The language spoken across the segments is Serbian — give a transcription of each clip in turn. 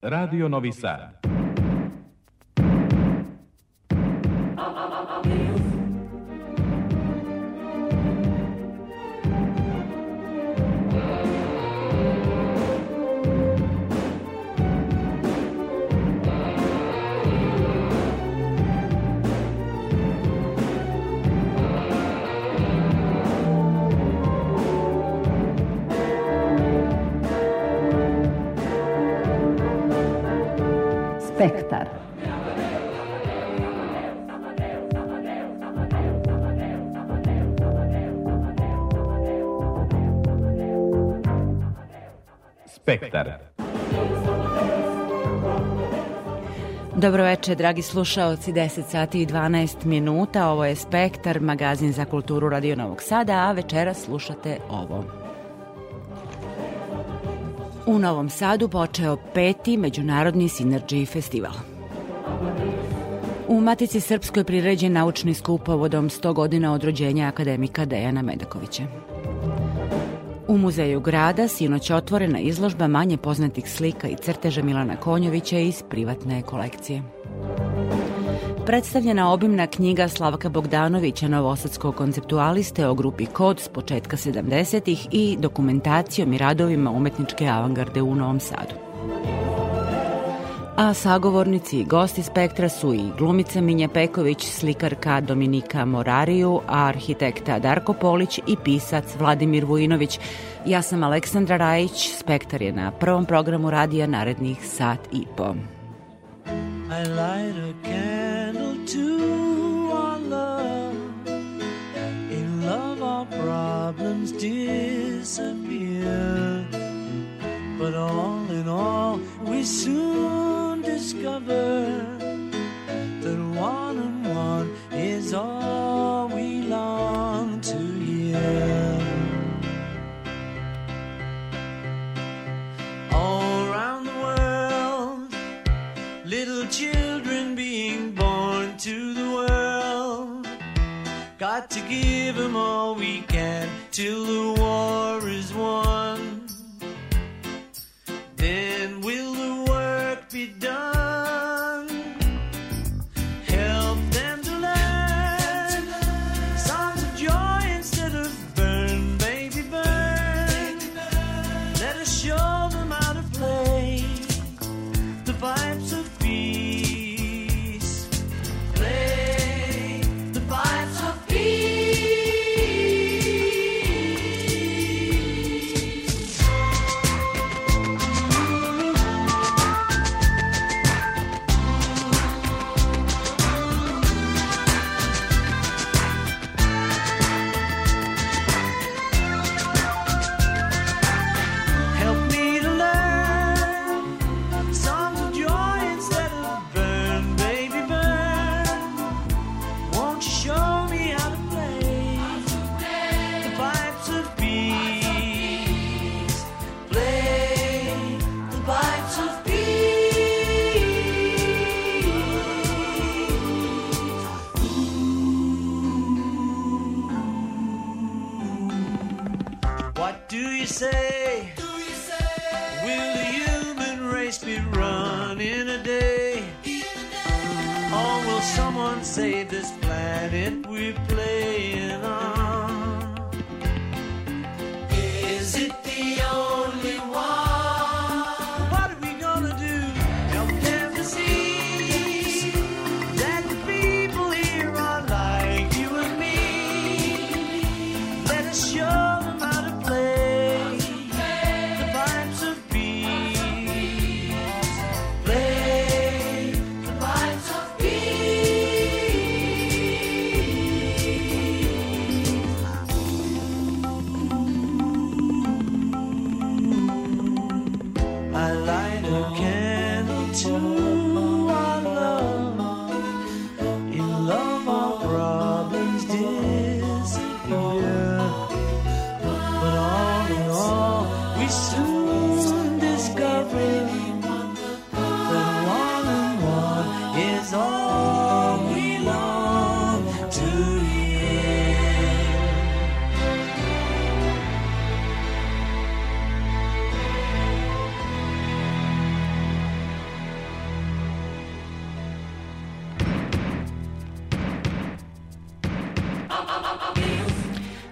Radio Novi Sad. Spektar. Spektar. Dobro večer, dragi slušaoci, 10 sati i 12 minuta. Ovo je Spektar, magazin za kulturu Radio Novog Sada, a večera slušate ovo. U Novom Sadu počeo peti Međunarodni Synergy festival. U Matici Srpskoj priređen naučni skup povodom 100 godina od rođenja akademika Dejana Medakovića. U Muzeju grada sinoć otvorena izložba manje poznatih slika i crteža Milana Konjovića iz privatne kolekcije. Predstavljena obimna knjiga Slavka Bogdanovića, novosadskog konceptualiste o grupi Kod s početka 70-ih i dokumentacijom i radovima umetničke avangarde u Novom Sadu. A sagovornici i gosti spektra su i glumica Minja Peković, slikarka Dominika Morariju, arhitekta Darko Polić i pisac Vladimir Vujinović. Ja sam Aleksandra Rajić, spektar je na prvom programu radija narednih sat i po. I light a candle to our love. In love, our problems disappear. But all in all, we soon discover that one and one is all we long to hear. Got to give them all we can till the war is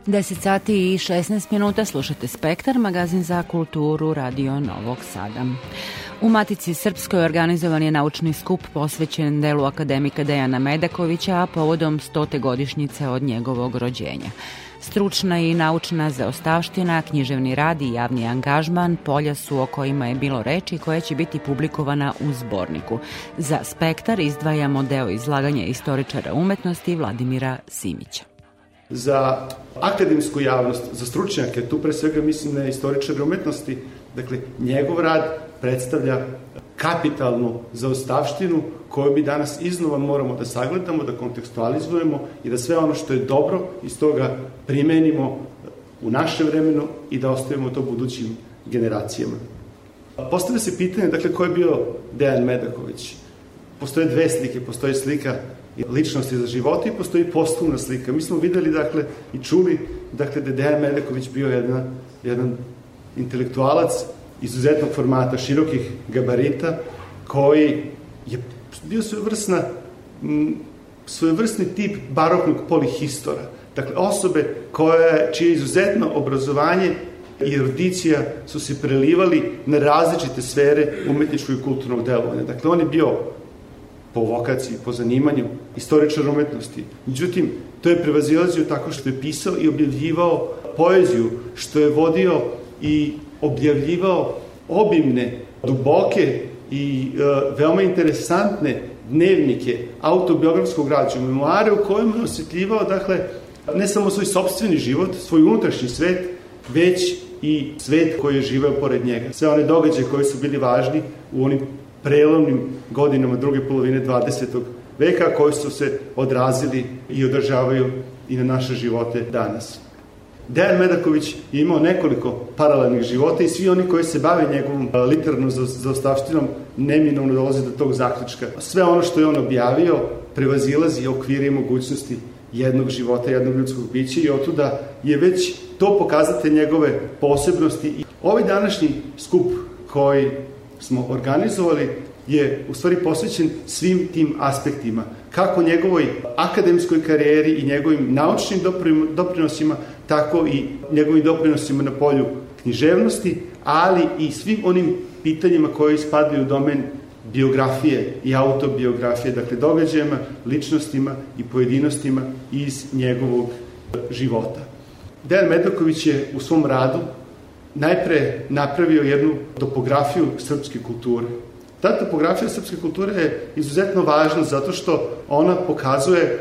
10 sati i 16 minuta slušate Spektar, magazin za kulturu Radio Novog Sada. U Matici Srpskoj organizovan je naučni skup posvećen delu akademika Dejana Medakovića, a povodom stote godišnjice od njegovog rođenja. Stručna i naučna zaostavština, književni rad i javni angažman polja su o kojima je bilo reči koje će biti publikovana u zborniku. Za spektar izdvajamo deo izlaganja istoričara umetnosti Vladimira Simića. Za akademsku javnost, za stručnjake, tu pre svega mislim na istoričare umetnosti, dakle, njegov rad predstavlja kapitalnu zaostavštinu koju bi danas iznova moramo da sagledamo, da kontekstualizujemo i da sve ono što je dobro iz toga primenimo u naše vremenu i da ostavimo to budućim generacijama. Postavlja se pitanje, dakle, ko je bio Dejan Medaković? Postoje dve slike, postoje slika ličnosti za života i postoji poslovna slika. Mi smo videli, dakle, i čuli, dakle, da je Dejan Medaković bio jedna, jedan intelektualac izuzetnog formata, širokih gabarita, koji je bio svojevrsna, svojevrsni tip baroknog polihistora. Dakle, osobe koje, čije izuzetno obrazovanje i erudicija su se prelivali na različite sfere umetničkog i kulturnog delovanja. Dakle, on je bio po vokaciji, po zanimanju, istoričar umetnosti. Međutim, to je prevazilazio tako što je pisao i objavljivao poeziju, što je vodio i objavljivao obimne, duboke i e, veoma interesantne dnevnike autobiografskog građa, memoare u kojima je osjetljivao, dakle, ne samo svoj sobstveni život, svoj unutrašnji svet, već i svet koji je živeo pored njega. Sve one događaje koji su bili važni u onim prelomnim godinama druge polovine 20. veka koji su se odrazili i održavaju i na naše živote danas. Dejan Medaković je imao nekoliko paralelnih života i svi oni koji se bave njegovom literarnom zaostavštinom neminovno dolaze do tog zaključka. Sve ono što je on objavio prevazilazi okvire i mogućnosti jednog života, jednog ljudskog bića i otuda je već to pokazate njegove posebnosti. Ovaj današnji skup koji smo organizovali je u stvari posvećen svim tim aspektima, kako njegovoj akademskoj karijeri i njegovim naučnim doprinosima, tako i njegovim doprinosima na polju književnosti, ali i svim onim pitanjima koje spadaju u domen biografije i autobiografije, dakle događajima, ličnostima i pojedinostima iz njegovog života. Dejan Medaković je u svom radu najpre napravio jednu topografiju srpske kulture. Ta topografija srpske kulture je izuzetno važna zato što ona pokazuje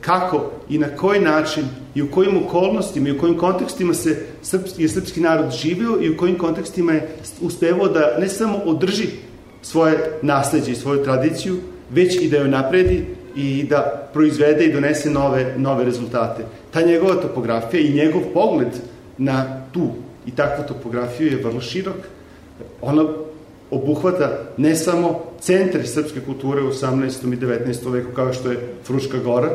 kako i na koji način i u kojim okolnostima i u kojim kontekstima se srpski, je srpski narod živeo i u kojim kontekstima je uspevao da ne samo održi svoje nasledđe i svoju tradiciju, već i da joj napredi i da proizvede i donese nove, nove rezultate. Ta njegova topografija i njegov pogled na tu i takvu topografiju je vrlo širok. Ona obuhvata ne samo centre srpske kulture u 18. i 19. veku kao što je Fruška gora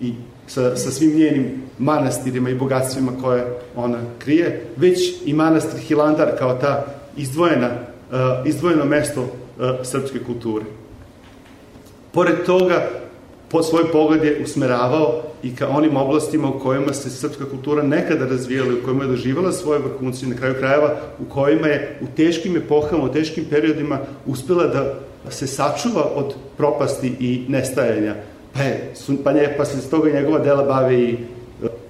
i sa, sa svim njenim manastirima i bogatstvima koje ona krije, već i manastir Hilandar kao ta izdvojena, uh, izdvojeno mesto uh, srpske kulture. Pored toga, po svoj pogled je usmeravao i ka onim oblastima u kojima se srpska kultura nekada razvijala, u kojima je doživala svoje vrhunce na kraju krajeva, u kojima je u teškim epohama, u teškim periodima uspela da se sačuva od propasti i nestajanja. Pa, je, pa, nje, pa se s toga njegova dela bave i e,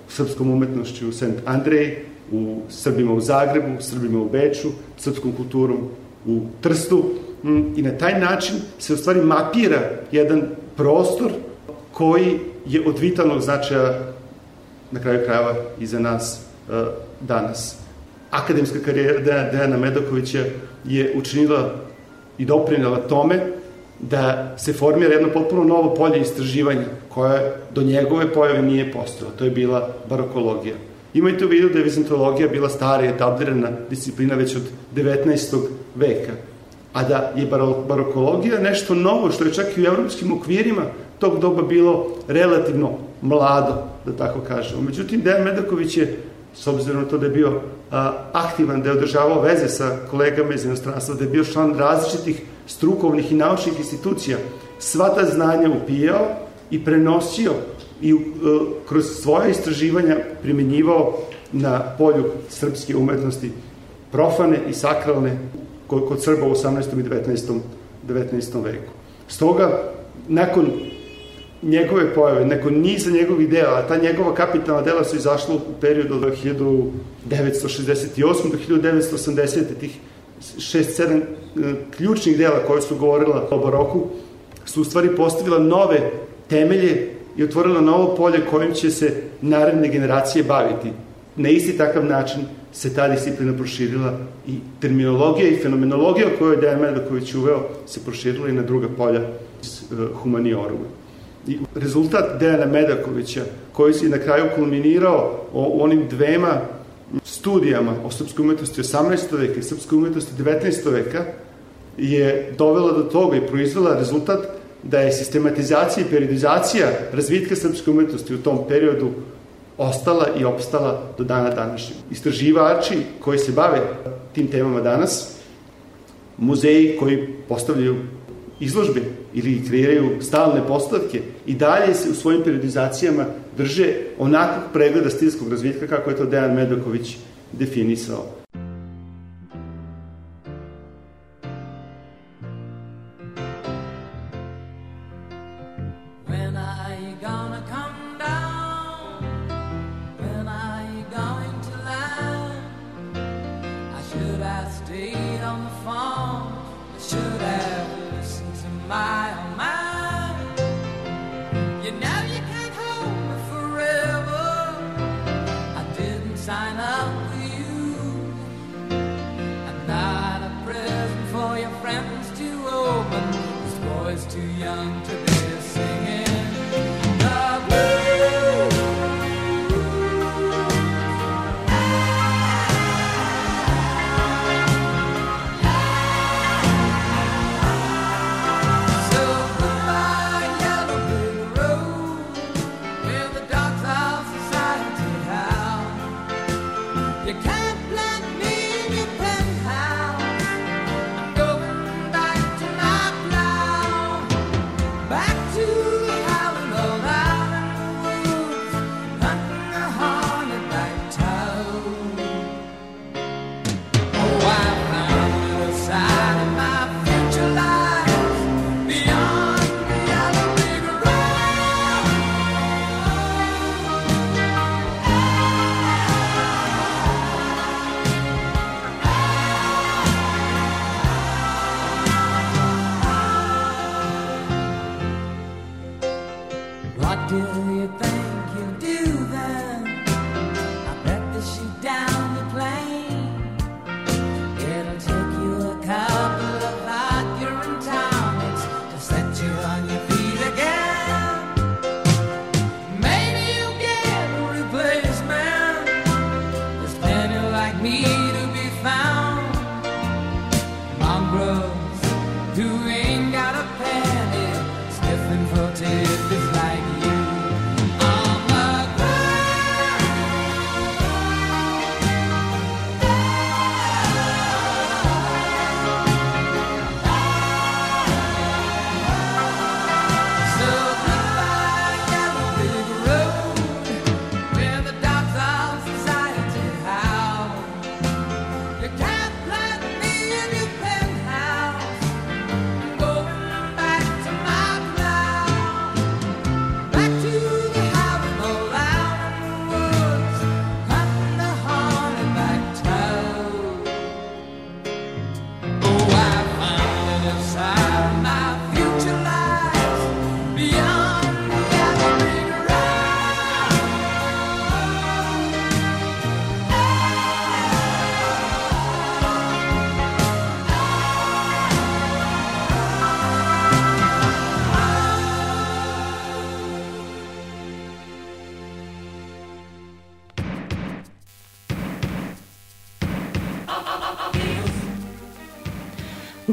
srpskom umetnošću u St. Andrej, u Srbima u Zagrebu, Srbima u Beču, srpskom kulturom u Trstu i na taj način se u stvari mapira jedan prostor koji je od vitalnog značaja na kraju krajeva i za nas uh, danas. Akademska karijera Dejana Medokovića je učinila i doprinjala tome da se formira jedno potpuno novo polje istraživanja koje do njegove pojave nije postojalo. To je bila barokologija. Imajte u vidu da je vizantologija bila stara i etablirana disciplina već od 19. veka, a da je barokologija nešto novo što je čak i u evropskim okvirima tog doba bilo relativno mlado, da tako kažemo. Međutim, Dejan Medaković je, s obzirom na to da je bio a, aktivan, da je održavao veze sa kolegama iz inostranstva, da je bio član različitih strukovnih i naučnih institucija, sva ta znanja upijao i prenosio i uh, kroz svoje istraživanja primenjivao na polju srpske umetnosti profane i sakralne kod Srba u 18. i 19. 19. veku. Stoga, nakon njegove pojave, nakon niza njegovih dela, a ta njegova kapitalna dela su izašla u periodu od 1968. do 1980. tih šest, sedam e, ključnih dela koje su govorila o baroku, su u stvari postavila nove temelje i otvorila novo polje kojim će se naredne generacije baviti. Na isti takav način se ta disciplina proširila i terminologija i fenomenologija koju je Dejan Medaković uveo se proširila i na druga polja uh, humanioruma. I rezultat Dejana Medakovića, koji se na kraju kulminirao o onim dvema studijama o srpskoj umetnosti 18. veka i srpskoj umetnosti 19. veka, je dovela do toga i proizvela rezultat da je sistematizacija i periodizacija razvitka srpske umetnosti u tom periodu ostala i opstala do dana današnjeg. Istraživači koji se bave tim temama danas, muzeji koji postavljaju izložbe ili kreiraju stalne postavke i dalje se u svojim periodizacijama drže onakvog pregleda stilskog razvitka kako je to Dejan Medoković definisao.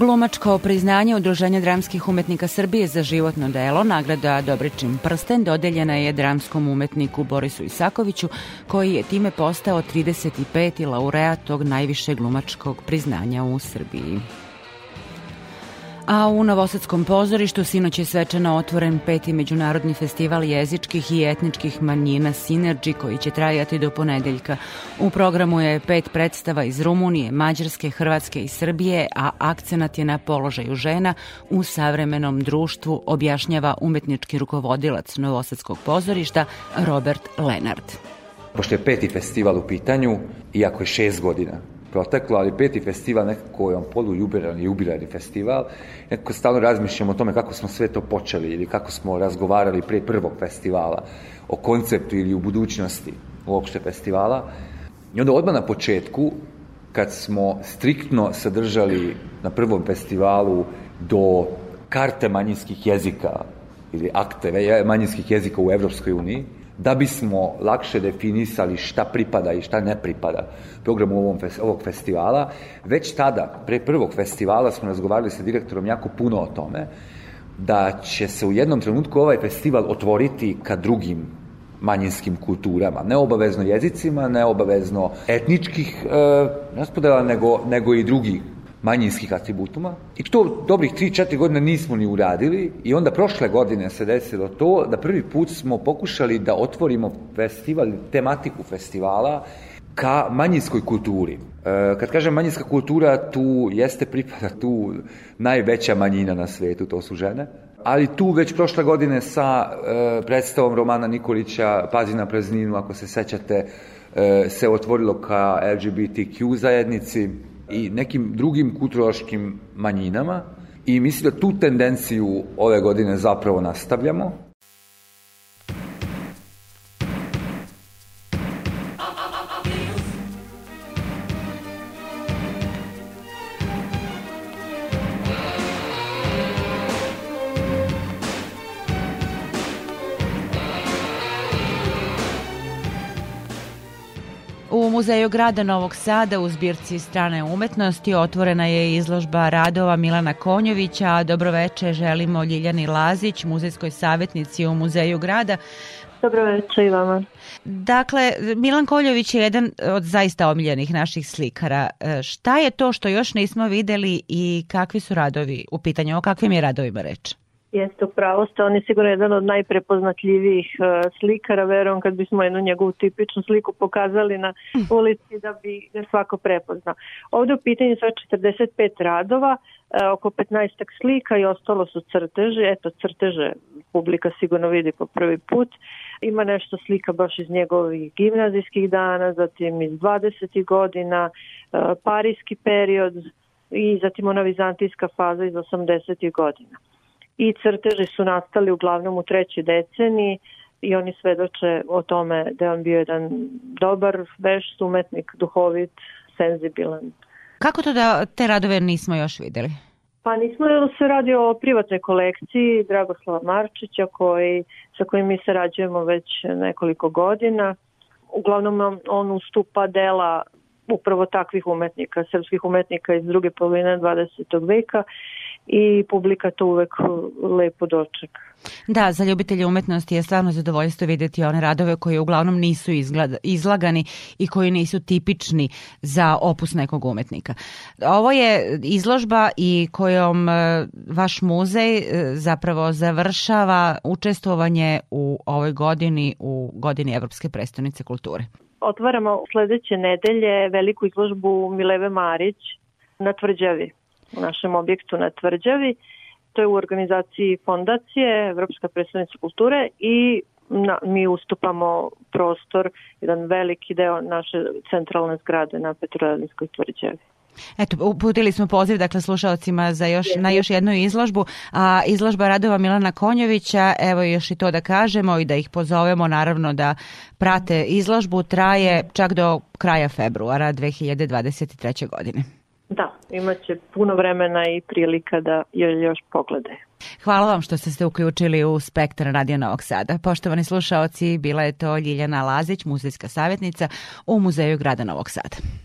Glumačko priznanje Udruženja dramskih umetnika Srbije za životno delo, nagrada Dobričin prsten, dodeljena je dramskom umetniku Borisu Isakoviću, koji je time postao 35. laureat tog najviše glumačkog priznanja u Srbiji. A u Novosadskom pozorištu sinoć je svečano otvoren peti međunarodni festival jezičkih i etničkih manjina Synergy koji će trajati do ponedeljka. U programu je pet predstava iz Rumunije, Mađarske, Hrvatske i Srbije, a akcenat je na položaju žena u savremenom društvu, objašnjava umetnički rukovodilac Novosadskog pozorišta Robert Lenard. Pošto je peti festival u pitanju, iako je šest godina proteklo, ali peti festival nekako je on polujubilarni, jubilarni festival. Nekako stalno razmišljamo o tome kako smo sve to počeli ili kako smo razgovarali pre prvog festivala o konceptu ili u budućnosti uopšte festivala. I onda odmah na početku, kad smo striktno sadržali na prvom festivalu do karte manjinskih jezika ili akte manjinskih jezika u Evropskoj uniji, da bismo lakše definisali šta pripada i šta ne pripada programu ovom, ovog festivala. Već tada, pre prvog festivala, smo razgovarali sa direktorom jako puno o tome, da će se u jednom trenutku ovaj festival otvoriti ka drugim manjinskim kulturama, neobavezno jezicima, neobavezno etničkih e, raspodela, nego, nego i drugih manjinskih atributuma. I to dobrih 3-4 godine nismo ni uradili i onda prošle godine se desilo to da prvi put smo pokušali da otvorimo festival, tematiku festivala ka manjinskoj kulturi. E, kad kažem manjinska kultura, tu jeste pripada tu najveća manjina na svetu, to su žene. Ali tu već prošle godine sa e, predstavom Romana Nikolića Pazi na prazninu, ako se sećate, e, se otvorilo ka LGBTQ zajednici i nekim drugim kulturološkim manjinama i mislim da tu tendenciju ove godine zapravo nastavljamo Muzeju grada Novog Sada u zbirci strane umetnosti otvorena je izložba radova Milana Konjovića, a dobroveče želimo Ljiljani Lazić, muzejskoj savjetnici u Muzeju grada. Dobroveče i vama. Dakle, Milan Koljović je jedan od zaista omiljenih naših slikara. E, šta je to što još nismo videli i kakvi su radovi u pitanju? O kakvim je radovima reč? Jeste, upravo ste, on je sigurno jedan od najprepoznatljivijih uh, slikara, verujem kad bismo jednu njegovu tipičnu sliku pokazali na ulici da bi ga svako prepoznao. Ovde u pitanju sve 45 radova, uh, oko 15 slika i ostalo su crteže, eto crteže publika sigurno vidi po prvi put, ima nešto slika baš iz njegovih gimnazijskih dana, zatim iz 20. godina, uh, parijski period i zatim ona vizantijska faza iz 80. godina i crteži su nastali uglavnom u trećoj deceniji i oni svedoče o tome da je on bio jedan dobar veš, umetnik, duhovit, senzibilan. Kako to da te radove nismo još videli? Pa nismo jer se radi o privatnoj kolekciji Dragoslava Marčića koji, sa kojim mi sarađujemo već nekoliko godina. Uglavnom on ustupa dela upravo takvih umetnika, srpskih umetnika iz druge polovine 20. veka i publika to uvek lepo dočeka. Da, za ljubitelje umetnosti je stvarno zadovoljstvo videti one radove koji uglavnom nisu izlagani i koji nisu tipični za opus nekog umetnika. Ovo je izložba i kojom e, vaš muzej e, zapravo završava učestvovanje u ovoj godini u godini Evropske prestonice kulture. Otvaramo sledeće nedelje veliku izložbu Mileve Marić na Tvrđavi u našem objektu na Tvrđavi. To je u organizaciji fondacije Evropska predstavnica kulture i na, mi ustupamo prostor, jedan veliki deo naše centralne zgrade na Petrovaradinskoj tvrđavi. Eto, uputili smo poziv dakle slušalcima za još, na još jednu izložbu, a izložba radova Milana Konjovića, evo još i to da kažemo i da ih pozovemo naravno da prate izložbu, traje čak do kraja februara 2023. godine. Da, imaće puno vremena i prilika da joj još poglede. Hvala vam što ste se uključili u Spektar Radio Novog Sada. Poštovani slušaoci, bila je to Ljiljana Lazić, muzejska savjetnica u Muzeju grada Novog Sada.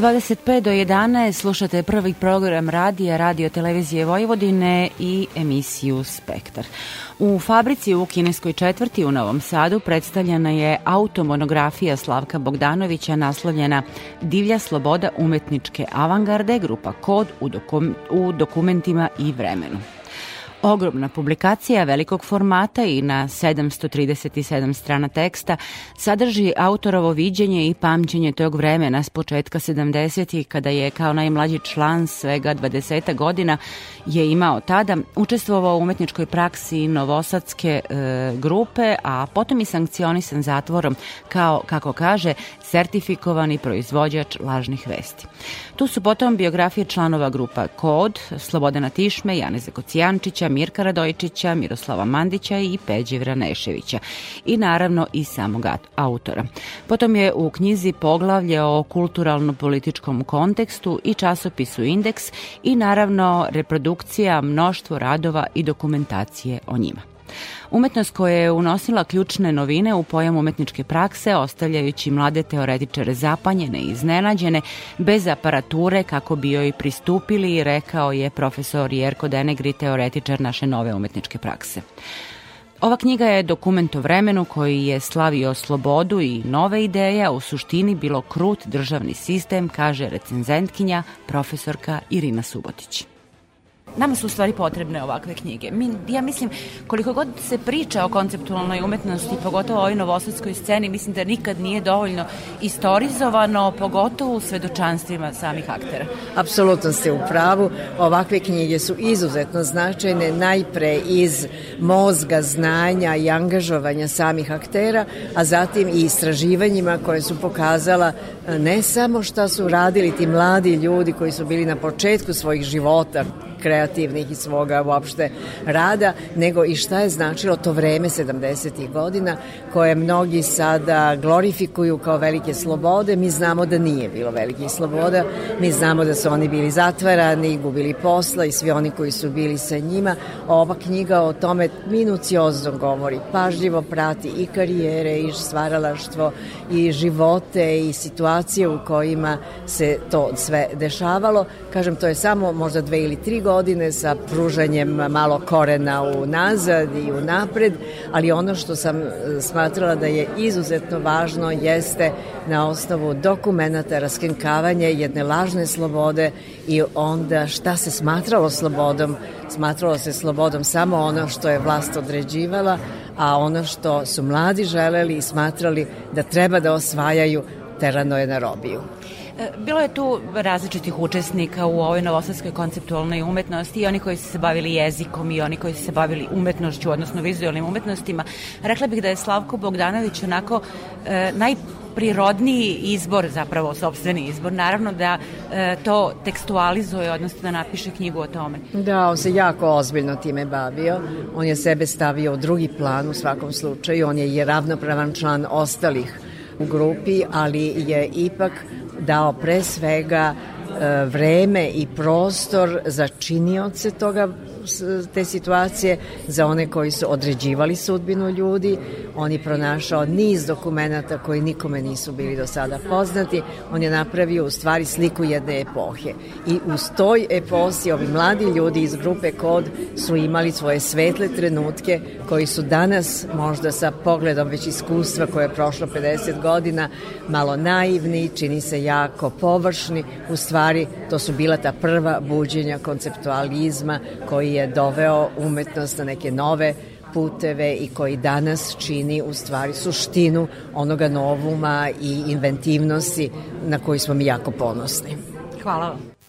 25 do 11 slušate prvi program radija Radio Televizije Vojvodine i emisiju Spektar. U fabrici u Kineskoj četvrti u Novom Sadu predstavljena je automonografija Slavka Bogdanovića naslovljena Divlja sloboda umetničke avangarde, grupa Kod u, dokum, u dokumentima i vremenu. Ogromna publikacija velikog formata i na 737 strana teksta sadrži autorovo viđenje i pamćenje tog vremena s početka 70. kada je kao najmlađi član svega 20 godina je imao tada učestvovao u umetničkoj praksi novosadske e, grupe, a potom i sankcionisan zatvorom kao, kako kaže, sertifikovani proizvođač lažnih vesti. Tu su potom biografije članova grupa Kod, Slobodana Tišme, Janeza Kocijančića, Mirka Radojčića, Miroslava Mandića i Peđe Vraneševića i naravno i samog autora. Potom je u knjizi poglavlje o kulturalno-političkom kontekstu i časopisu Indeks i naravno reprodukcija mnoštvo radova i dokumentacije o njima. Umetnost koja je unosila ključne novine u pojam umetničke prakse, ostavljajući mlade teoretičare zapanjene i iznenađene, bez aparature kako bi joj pristupili, rekao je profesor Jerko Denegri, teoretičar naše nove umetničke prakse. Ova knjiga je dokument o vremenu koji je slavio slobodu i nove ideje, a u suštini bilo krut državni sistem, kaže recenzentkinja profesorka Irina Subotić. Nama su u stvari potrebne ovakve knjige. Mi, ja mislim, koliko god se priča o konceptualnoj umetnosti, pogotovo o ovoj novosadskoj sceni, mislim da nikad nije dovoljno istorizovano, pogotovo u svedočanstvima samih aktera. Apsolutno ste u pravu. Ovakve knjige su izuzetno značajne, najpre iz mozga, znanja i angažovanja samih aktera, a zatim i istraživanjima koje su pokazala ne samo šta su radili ti mladi ljudi koji su bili na početku svojih života, kreativnih i svoga uopšte rada, nego i šta je značilo to vreme 70. godina koje mnogi sada glorifikuju kao velike slobode. Mi znamo da nije bilo velikih sloboda, mi znamo da su oni bili zatvarani, gubili posla i svi oni koji su bili sa njima. Ova knjiga o tome minuciozno govori, pažljivo prati i karijere i stvaralaštvo i živote i situacije u kojima se to sve dešavalo. Kažem, to je samo možda dve ili tri godine godine sa pružanjem malo korena u nazad i u napred, ali ono što sam e, smatrala da je izuzetno važno jeste na osnovu dokumenta raskenkavanje jedne lažne slobode i onda šta se smatralo slobodom. Smatralo se slobodom samo ono što je vlast određivala, a ono što su mladi želeli i smatrali da treba da osvajaju terano je na robiju. E, bilo je tu različitih učesnika u ovoj novosadskoj konceptualnoj umetnosti i oni koji su se bavili jezikom i oni koji su se bavili umetnošću, odnosno vizualnim umetnostima. Rekla bih da je Slavko Bogdanović onako e, naj prirodniji izbor, zapravo sobstveni izbor, naravno da e, to tekstualizuje, odnosno da napiše knjigu o tome. Da, on se jako ozbiljno time bavio. On je sebe stavio u drugi plan u svakom slučaju. On je i ravnopravan član ostalih u grupi, ali je ipak dao pre svega e, vreme i prostor za činioce toga te situacije za one koji su određivali sudbinu ljudi. On je pronašao niz dokumenta koji nikome nisu bili do sada poznati. On je napravio u stvari sliku jedne epohe. I uz toj eposi ovi mladi ljudi iz grupe Kod su imali svoje svetle trenutke koji su danas možda sa pogledom već iskustva koje je prošlo 50 godina malo naivni, čini se jako površni. U stvari to su bila ta prva buđenja konceptualizma koji je doveo umetnost na neke nove puteve i koji danas čini u stvari suštinu onoga novuma i inventivnosti na koji smo mi jako ponosni. Hvala vam.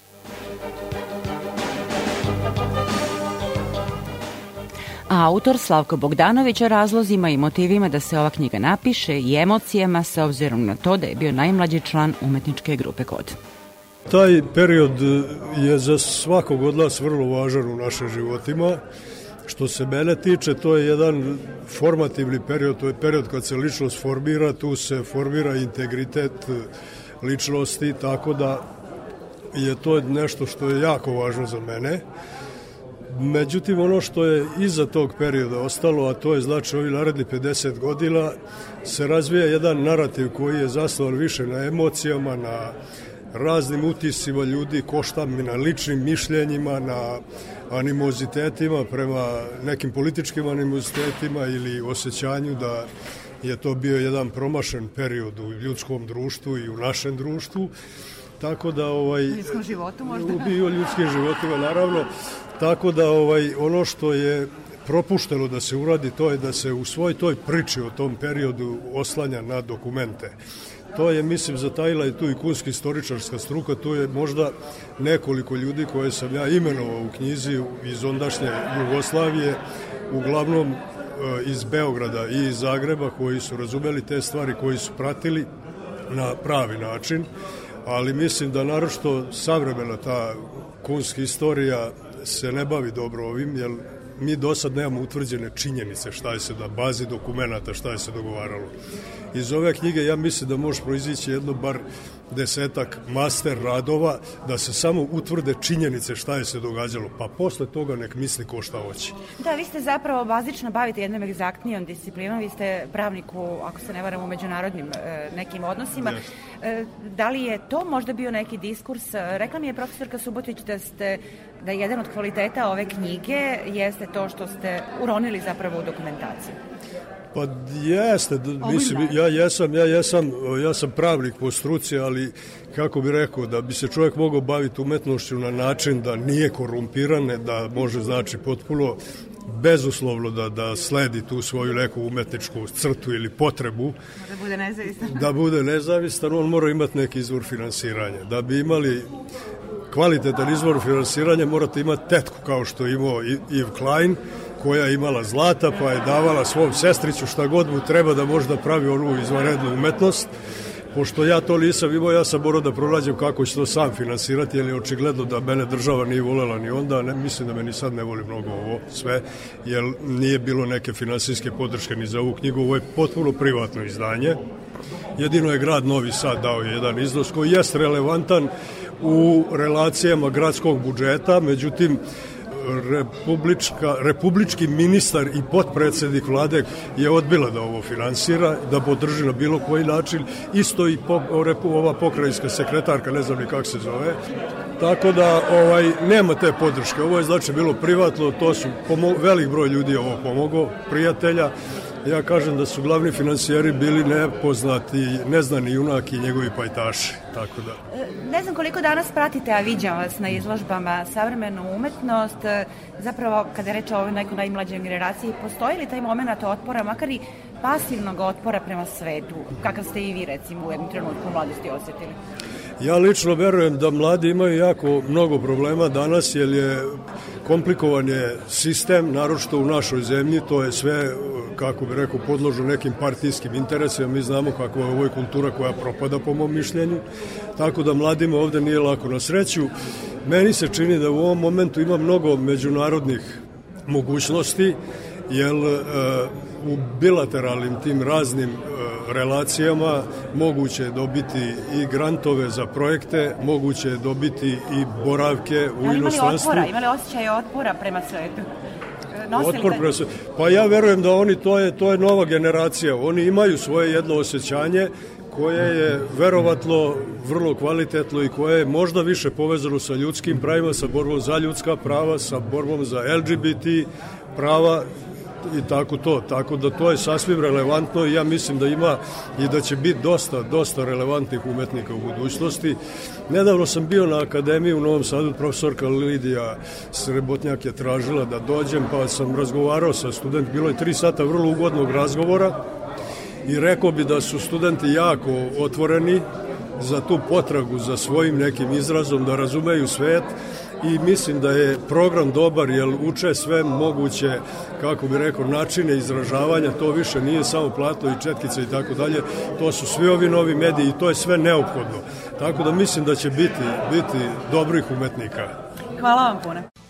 A autor Slavko Bogdanović o razlozima i motivima da se ova knjiga napiše i emocijama sa obzirom na to da je bio najmlađi član umetničke grupe Kod. Taj period je za svakog od nas vrlo važan u našim životima. Što se mene tiče, to je jedan formativni period, to je period kad se ličnost formira, tu se formira integritet ličnosti, tako da je to nešto što je jako važno za mene. Međutim, ono što je iza tog perioda ostalo, a to je znači ovi naredni 50 godina, se razvija jedan narativ koji je zasnovan više na emocijama, na raznim utisima ljudi, koštam na ličnim mišljenjima, na animozitetima prema nekim političkim animozitetima ili osjećanju da je to bio jedan promašen period u ljudskom društvu i u našem društvu. Tako da ovaj u ljudskom životu možda. U ljudskim životima naravno. Tako da ovaj ono što je propušteno da se uradi to je da se u svoj toj priči o tom periodu oslanja na dokumente. To je, mislim, zatajila i tu i kunski istoričarska struka, tu je možda nekoliko ljudi koje sam ja imenovao u knjizi iz ondašnje Jugoslavije, uglavnom e, iz Beograda i iz Zagreba koji su razumeli te stvari, koji su pratili na pravi način, ali mislim da narošto savremena ta kunska istorija se ne bavi dobro ovim, jer mi do sad nemamo utvrđene činjenice šta je se na bazi dokumenta, šta je se dogovaralo. Iz ove knjige ja mislim da može proizići jedno bar desetak master radova da se samo utvrde činjenice šta je se događalo, pa posle toga nek misli ko šta hoće. Da, vi ste zapravo bazično bavite jednom egzaktnijom disciplinom, vi ste pravnik u, ako se ne varam, u međunarodnim e, nekim odnosima. Yes. E, da li je to možda bio neki diskurs? Rekla mi je profesorka Subotić da ste da jedan od kvaliteta ove knjige jeste to što ste uronili zapravo u dokumentaciju. Pa jeste, mislim, ja jesam, ja jesam, ja sam pravnik po struci, ali kako bi rekao, da bi se čovjek mogao baviti umetnošću na način da nije korumpirane, da može znači potpuno bezuslovno da, da sledi tu svoju neku umetničku crtu ili potrebu. Da bude nezavistan. Da bude nezavistan, on mora imati neki izvor finansiranja. Da bi imali kvalitetan izvor finansiranja morate imati tetku kao što je imao Yves Klein koja je imala zlata pa je davala svom sestriću šta god mu treba da možda pravi onu izvanrednu umetnost pošto ja to nisam imao, ja sam morao da pronađem kako će to sam finansirati, jer je očigledno da mene država nije volela ni onda, ne, mislim da me ni sad ne voli mnogo ovo sve, jer nije bilo neke finansijske podrške ni za ovu knjigu, ovo je potpuno privatno izdanje. Jedino je grad Novi Sad dao jedan iznos koji jest relevantan u relacijama gradskog budžeta, međutim, republička, republički ministar i potpredsednik vlade je odbila da ovo finansira, da podrži na bilo koji način. Isto i po, ova pokrajinska sekretarka, ne znam ni kako se zove. Tako da ovaj nema te podrške. Ovo je znači bilo privatno, to su pomo velik broj ljudi ovo pomogao, prijatelja Ja kažem da su glavni financijeri bili nepoznati, neznani junak i njegovi pajtaši, tako da. E, ne znam koliko danas pratite, a viđam vas na izložbama savremenu umetnost, e, zapravo kada je reč o ovoj nekoj najmlađoj generaciji, postoji li taj moment otpora, makar i pasivnog otpora prema svetu, kakav ste i vi recimo u jednom trenutku mladosti osetili? Ja lično verujem da mladi imaju jako mnogo problema danas, jer je komplikovan je sistem, naročito u našoj zemlji, to je sve, kako bi rekao, podložno nekim partijskim interesima, mi znamo kakva je ovo kultura koja propada po mom mišljenju, tako da mladima ovde nije lako na sreću. Meni se čini da u ovom momentu ima mnogo međunarodnih mogućnosti, jer e, u bilateralnim tim raznim e, relacijama moguće je dobiti i grantove za projekte, moguće je dobiti i boravke u Ali inostranstvu. Imali otpora, imali osjećaje otpora prema svetu? Nosili Otpor prema Pa ja verujem da oni, to je, to je nova generacija, oni imaju svoje jedno osjećanje koje je verovatno vrlo kvalitetno i koje je možda više povezano sa ljudskim pravima, sa borbom za ljudska prava, sa borbom za LGBT prava i tako to. Tako da to je sasvim relevantno i ja mislim da ima i da će biti dosta, dosta relevantnih umetnika u budućnosti. Nedavno sam bio na akademiji u Novom Sadu, profesorka Lidija Srebotnjak je tražila da dođem, pa sam razgovarao sa student, bilo je tri sata vrlo ugodnog razgovora i rekao bi da su studenti jako otvoreni za tu potragu za svojim nekim izrazom, da razumeju svet i mislim da je program dobar jer uče sve moguće, kako bi rekao, načine izražavanja, to više nije samo plato i četkice i tako dalje, to su svi ovi novi mediji i to je sve neophodno. Tako da mislim da će biti, biti dobrih umetnika. Hvala vam puno.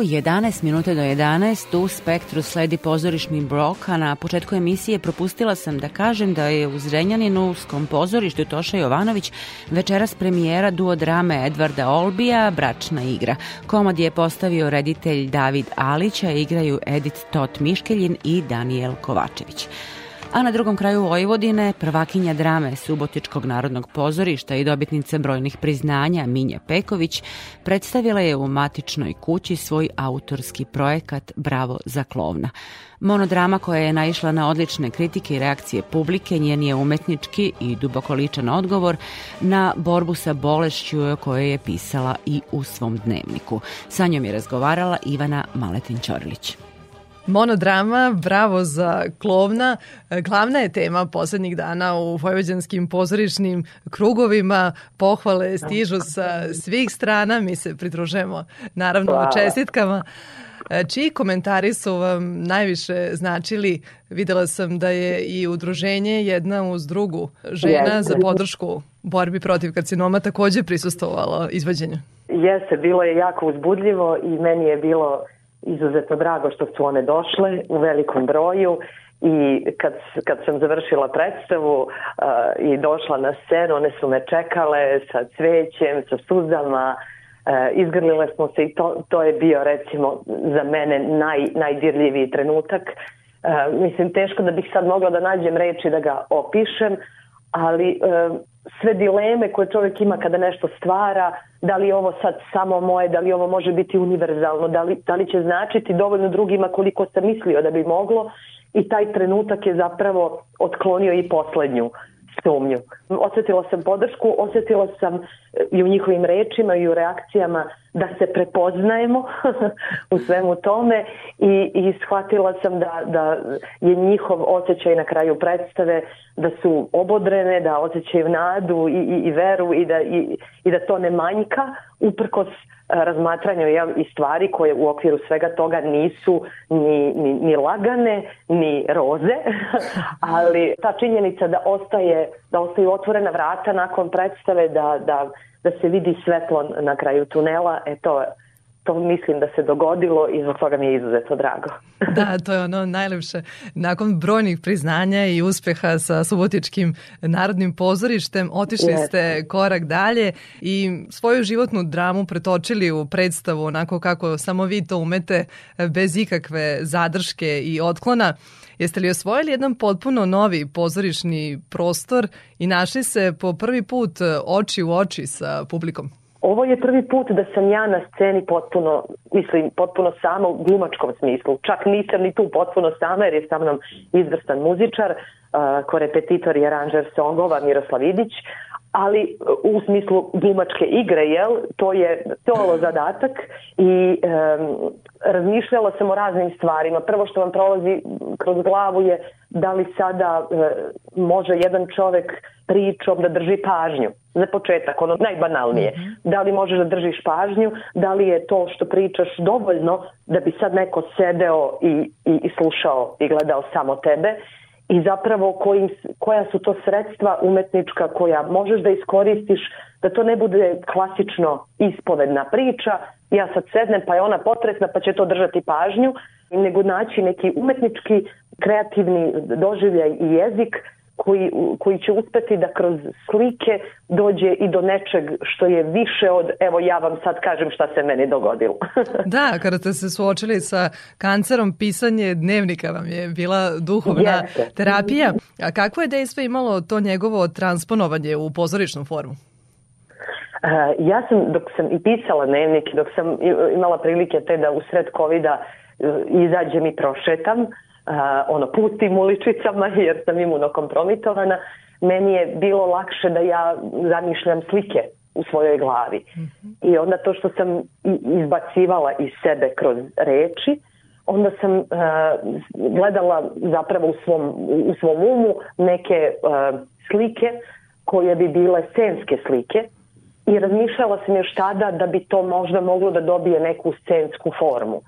U 11 minuta do 11 u Spektru sledi pozorišni brok, a na početku emisije propustila sam da kažem da je u Zrenjaninu skom pozorištu Toša Jovanović večeras premijera duodrame Edvarda Olbija Bračna igra. Komad je postavio reditelj David Alić, a igraju Edith Tot Miškeljin i Daniel Kovačević a na drugom kraju Vojvodine prvakinja drame Subotičkog narodnog pozorišta i dobitnice brojnih priznanja Minja Peković predstavila je u matičnoj kući svoj autorski projekat Bravo za klovna. Monodrama koja je naišla na odlične kritike i reakcije publike, njen je umetnički i duboko ličan odgovor na borbu sa bolešću koje je pisala i u svom dnevniku. Sa njom je razgovarala Ivana Maletin-Ćorilić. Monodrama, bravo za klovna, glavna je tema poslednjih dana u vojvođanskim pozorišnim krugovima. Pohvale stižu sa svih strana, mi se pridružujemo naravno Hvala. čestitkama. Čiji komentari su vam najviše značili? Videla sam da je i udruženje jedna uz drugu žena za podršku borbi protiv karcinoma takođe prisustovalo izvođenju. Jeste, bilo je jako uzbudljivo i meni je bilo izuzetno drago što su one došle u velikom broju i kad, kad sam završila predstavu uh, i došla na scenu, one su me čekale sa cvećem, sa suzama, uh, izgrlile smo se i to, to je bio recimo za mene naj, najdirljiviji trenutak. Uh, mislim, teško da bih sad mogla da nađem reči da ga opišem, ali uh, sve dileme koje čovjek ima kada nešto stvara, da li je ovo sad samo moje, da li ovo može biti univerzalno, da li, da li će značiti dovoljno drugima koliko sam mislio da bi moglo i taj trenutak je zapravo otklonio i poslednju sumnju. Osetila sam podršku, osetila sam i u njihovim rečima i u reakcijama da se prepoznajemo u svemu tome i, i shvatila sam da, da je njihov osjećaj na kraju predstave da su obodrene, da osjećaju nadu i, i, i veru i da, i, i da to ne manjka uprkos razmatranju i stvari koje u okviru svega toga nisu ni, ni, ni lagane, ni roze, ali ta činjenica da ostaje da ostaju otvorena vrata nakon predstave, da, da, da se vidi svetlo na kraju tunela, e to to mislim da se dogodilo i zbog toga mi je izuzetno drago. da, to je ono najlepše. Nakon brojnih priznanja i uspeha sa Subotičkim narodnim pozorištem, otišli yes. ste korak dalje i svoju životnu dramu pretočili u predstavu onako kako samo vi to umete bez ikakve zadrške i otklona. Jeste li osvojili jedan potpuno novi pozorišni prostor i našli se po prvi put oči u oči sa publikom? Ovo je prvi put da sam ja na sceni potpuno, mislim, potpuno sama u glumačkom smislu. Čak nisam ni tu potpuno sama jer je sa mnom izvrstan muzičar, uh, korepetitor i aranžer songova Miroslav Idić, ali u smislu glumačke igre, jel, to je solo zadatak i um, razmišljala sam o raznim stvarima. Prvo što vam prolazi kroz glavu je da li sada uh, može jedan čovek pričom da drži pažnju. Za početak, ono najbanalnije. -hmm. Da li možeš da držiš pažnju, da li je to što pričaš dovoljno da bi sad neko sedeo i, i, i slušao i gledao samo tebe i zapravo kojim, koja su to sredstva umetnička koja možeš da iskoristiš da to ne bude klasično ispovedna priča, ja sad sednem pa je ona potresna pa će to držati pažnju, nego naći neki umetnički kreativni doživljaj i jezik koji, koji će uspeti da kroz slike dođe i do nečeg što je više od, evo ja vam sad kažem šta se meni dogodilo. da, kada ste se suočili sa kancerom, pisanje dnevnika vam je bila duhovna Jeste. terapija. A kakvo je dejstvo imalo to njegovo transponovanje u pozorišnu formu? Uh, ja sam, dok sam i pisala dnevnik, dok sam imala prilike te da u sred COVID-a uh, izađem i prošetam, uh, ono, pustim uličicama jer sam imunokompromitovana, meni je bilo lakše da ja zamišljam slike u svojoj glavi. Mm -hmm. I onda to što sam izbacivala iz sebe kroz reči, onda sam uh, gledala zapravo u svom, u svom umu neke uh, slike koje bi bile scenske slike i razmišljala sam još tada da bi to možda moglo da dobije neku scensku formu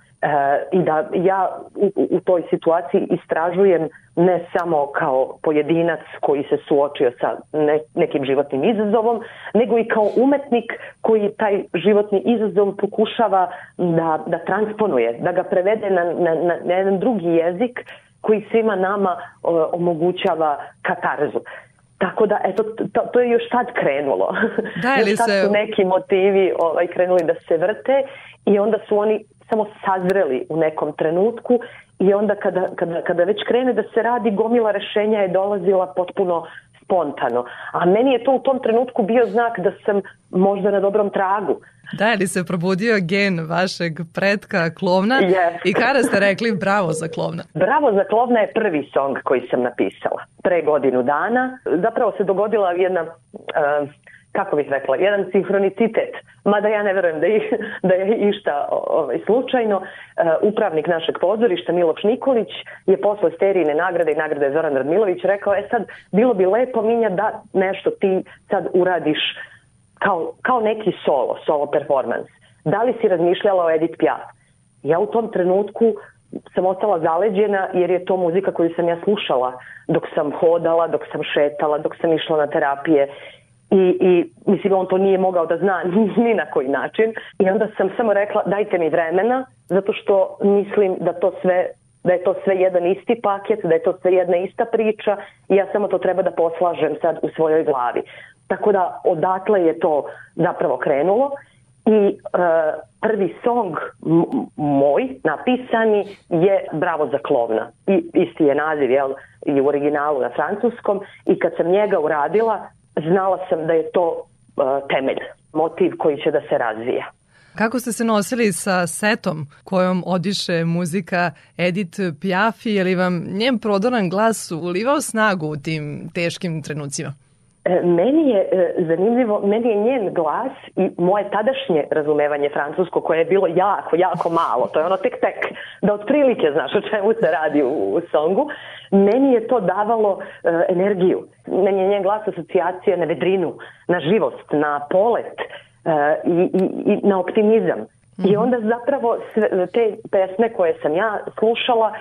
i da ja u, u toj situaciji istražujem ne samo kao pojedinac koji se suočio sa ne, nekim životnim izazovom, nego i kao umetnik koji taj životni izazov pokušava da, da transponuje, da ga prevede na, na, na, na jedan drugi jezik koji svima nama o, omogućava katarzu. Tako da, eto, to, to je još tad krenulo. Da, ili još tad se- su neki motivi ovaj, krenuli da se vrte i onda su oni samo sazreli u nekom trenutku i onda kada, kada, kada već krene da se radi, gomila rešenja je dolazila potpuno spontano. A meni je to u tom trenutku bio znak da sam možda na dobrom tragu. Da, ili se probudio gen vašeg pretka klovna Yes. i kada ste rekli bravo za klovna? Bravo za klovna je prvi song koji sam napisala pre godinu dana. Zapravo se dogodila jedna, uh, kako bih rekla, jedan sinhronicitet, mada ja ne verujem da je, da je išta ovaj, slučajno. Uh, upravnik našeg pozorišta, Miloš Nikolić, je posle sterijine nagrade i nagrade Zoran Radmilović rekao, e sad, bilo bi lepo Minja da nešto ti sad uradiš kao, kao neki solo, solo performance. Da li si razmišljala o Edith Piaf? Ja u tom trenutku sam ostala zaleđena jer je to muzika koju sam ja slušala dok sam hodala, dok sam šetala, dok sam išla na terapije i, i mislim on to nije mogao da zna ni na koji način i onda sam samo rekla dajte mi vremena zato što mislim da to sve da je to sve jedan isti paket, da je to sve jedna ista priča i ja samo to treba da poslažem sad u svojoj glavi. Tako da odatle je to zapravo krenulo i e, prvi song moj napisani je Bravo za klovna. I isti je naziv jel, i u originalu na francuskom i kad sam njega uradila znala sam da je to e, temelj, motiv koji će da se razvija. Kako ste se nosili sa setom kojom odiše muzika Edith Piaf je li vam njen prodoran glas ulivao snagu u tim teškim trenucima? E, Meni je e, zanimljivo, meni je njen glas i moje tadašnje razumevanje francusko koje je bilo jako, jako malo, to je ono tek tek, da otprilike znaš o čemu se radi u, u songu, meni je to davalo e, energiju. Meni je njen glas asocijacija na vedrinu, na živost, na polet e, i, i, i na optimizam. I onda zapravo sve, te pesme koje sam ja slušala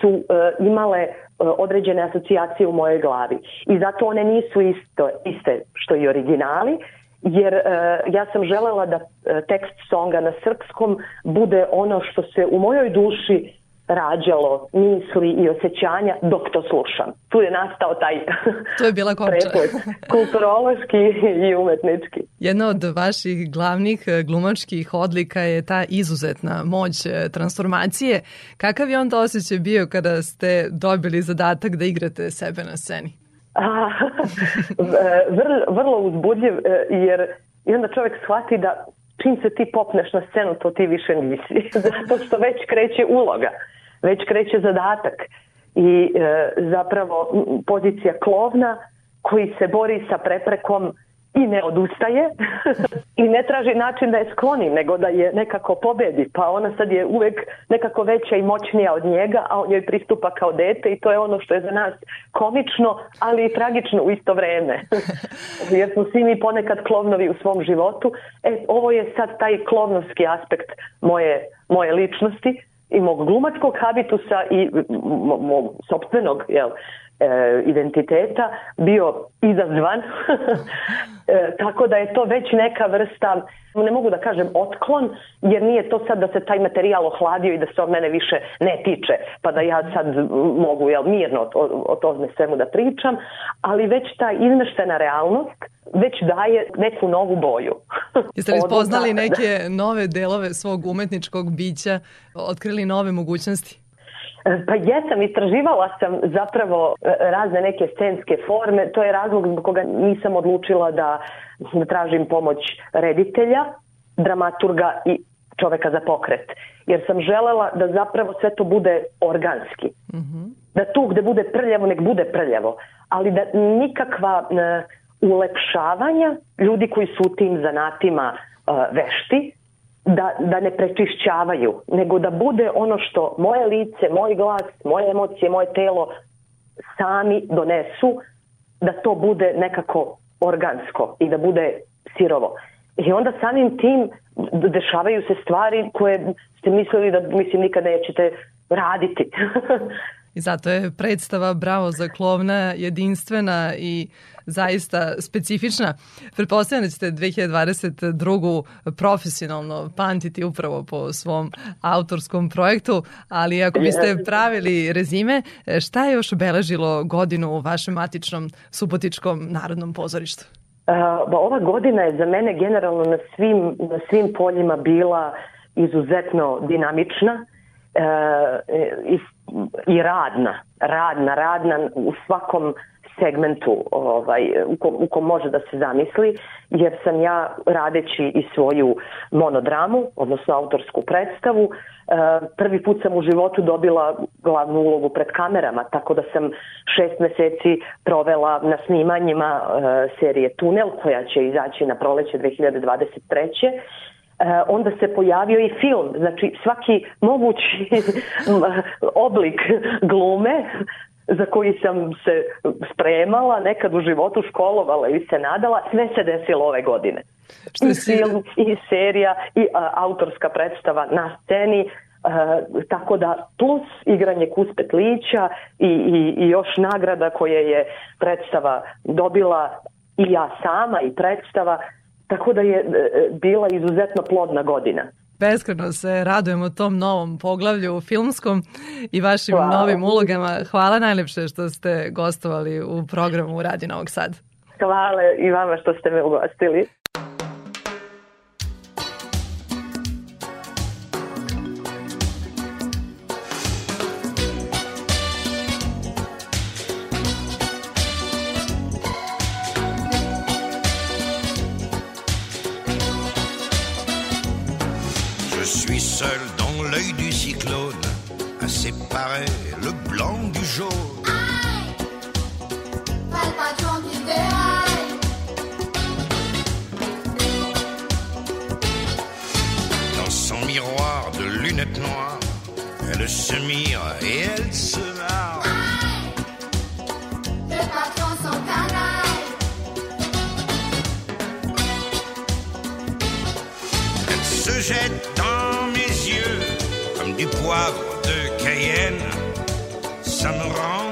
su e, imale određene asocijacije u mojoj glavi. I zato one nisu isto, iste što i originali, jer e, ja sam želela da e, tekst songa na srpskom bude ono što se u mojoj duši rađalo misli i osjećanja dok to slušam. Tu je nastao taj To je bila preplet, kulturološki i umetnički. Jedna od vaših glavnih e, glumačkih odlika je ta izuzetna moć e, transformacije. Kakav je onda osjećaj bio kada ste dobili zadatak da igrate sebe na sceni? Vrlo, vrlo uzbudljiv e, jer i onda čovjek shvati da čim se ti popneš na scenu to ti više nisi zato što već kreće uloga već kreće zadatak i e, zapravo pozicija klovna koji se bori sa preprekom i ne odustaje i ne traži način da je skloni, nego da je nekako pobedi. Pa ona sad je uvek nekako veća i moćnija od njega, a on joj pristupa kao dete i to je ono što je za nas komično, ali i tragično u isto vreme. Jer smo svi mi ponekad klovnovi u svom životu. E, ovo je sad taj klovnovski aspekt moje, moje ličnosti i mog glumačkog habitusa i mo- mog sopstvenog jel, e, identiteta bio izazvan. e, tako da je to već neka vrsta, ne mogu da kažem otklon, jer nije to sad da se taj materijal ohladio i da se od mene više ne tiče, pa da ja sad mogu jel, mirno o, o tome svemu da pričam, ali već ta izmeštena realnost već daje neku novu boju. Jeste li spoznali neke nove delove svog umetničkog bića, otkrili nove mogućnosti? Pa jesam, istraživala sam zapravo e, razne neke scenske forme, to je razlog zbog koga nisam odlučila da, da tražim pomoć reditelja, dramaturga i čoveka za pokret. Jer sam želela da zapravo sve to bude organski. Da tu gde bude prljavo, nek bude prljavo. Ali da nikakva e, ulepšavanja ljudi koji su u tim zanatima e, vešti, da, da ne prečišćavaju, nego da bude ono što moje lice, moj glas, moje emocije, moje telo sami donesu, da to bude nekako organsko i da bude sirovo. I onda samim tim dešavaju se stvari koje ste mislili da mislim nikad nećete raditi. I zato je predstava Bravo za klovna jedinstvena i zaista specifična. Pretpostavljam da ćete 2022. profesionalno pamtiti upravo po svom autorskom projektu, ali ako biste pravili rezime, šta je još obeležilo godinu u vašem matičnom Subotičkom narodnom pozorištu? Uh, ba, ova godina je za mene generalno na svim, na svim poljima bila izuzetno dinamična uh, i, i radna, radna, radna u svakom segmentu ovaj, u, kom, u kom može da se zamisli, jer sam ja radeći i svoju monodramu, odnosno autorsku predstavu, uh, prvi put sam u životu dobila glavnu ulogu pred kamerama, tako da sam šest meseci provela na snimanjima uh, serije Tunel, koja će izaći na proleće 2023. E, onda se pojavio i film, znači svaki mogući oblik glume za koji sam se spremala, nekad u životu školovala ili se nadala, sve se desilo ove godine. Što I si- film, i serija, i a, autorska predstava na sceni, e, tako da plus igranje Kuspetlića i, i, i još nagrada koje je predstava dobila i ja sama i predstava, tako da je e, bila izuzetno plodna godina. Beskreno se radujemo tom novom poglavlju filmskom i vašim Hvala. novim ulogama. Hvala najlepše što ste gostovali u programu Radio Novog Sad. Hvala i vama što ste me ugostili. Elle se mire et elle se marre. Le. Elle se jette dans mes yeux comme du poivre de Cayenne. Ça me rend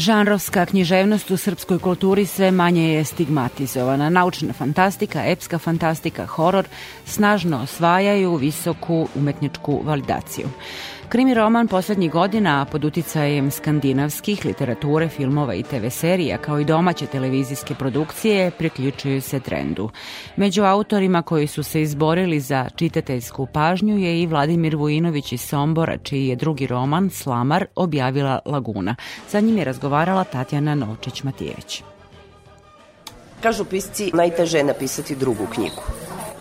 Žanrovska književnost u srpskoj kulturi sve manje je stigmatizovana. Naučna fantastika, epska fantastika, horor snažno osvajaju visoku umetničku validaciju. Krimi roman poslednjih godina pod uticajem skandinavskih literature, filmova i TV serija kao i domaće televizijske produkcije priključuju se trendu. Među autorima koji su se izborili za čitateljsku pažnju je i Vladimir Vujinović iz Sombora, čiji je drugi roman Slamar objavila Laguna. Sa njim je razgovarala Tatjana Novčić-Matijević. Kažu pisci, najteže je napisati drugu knjigu.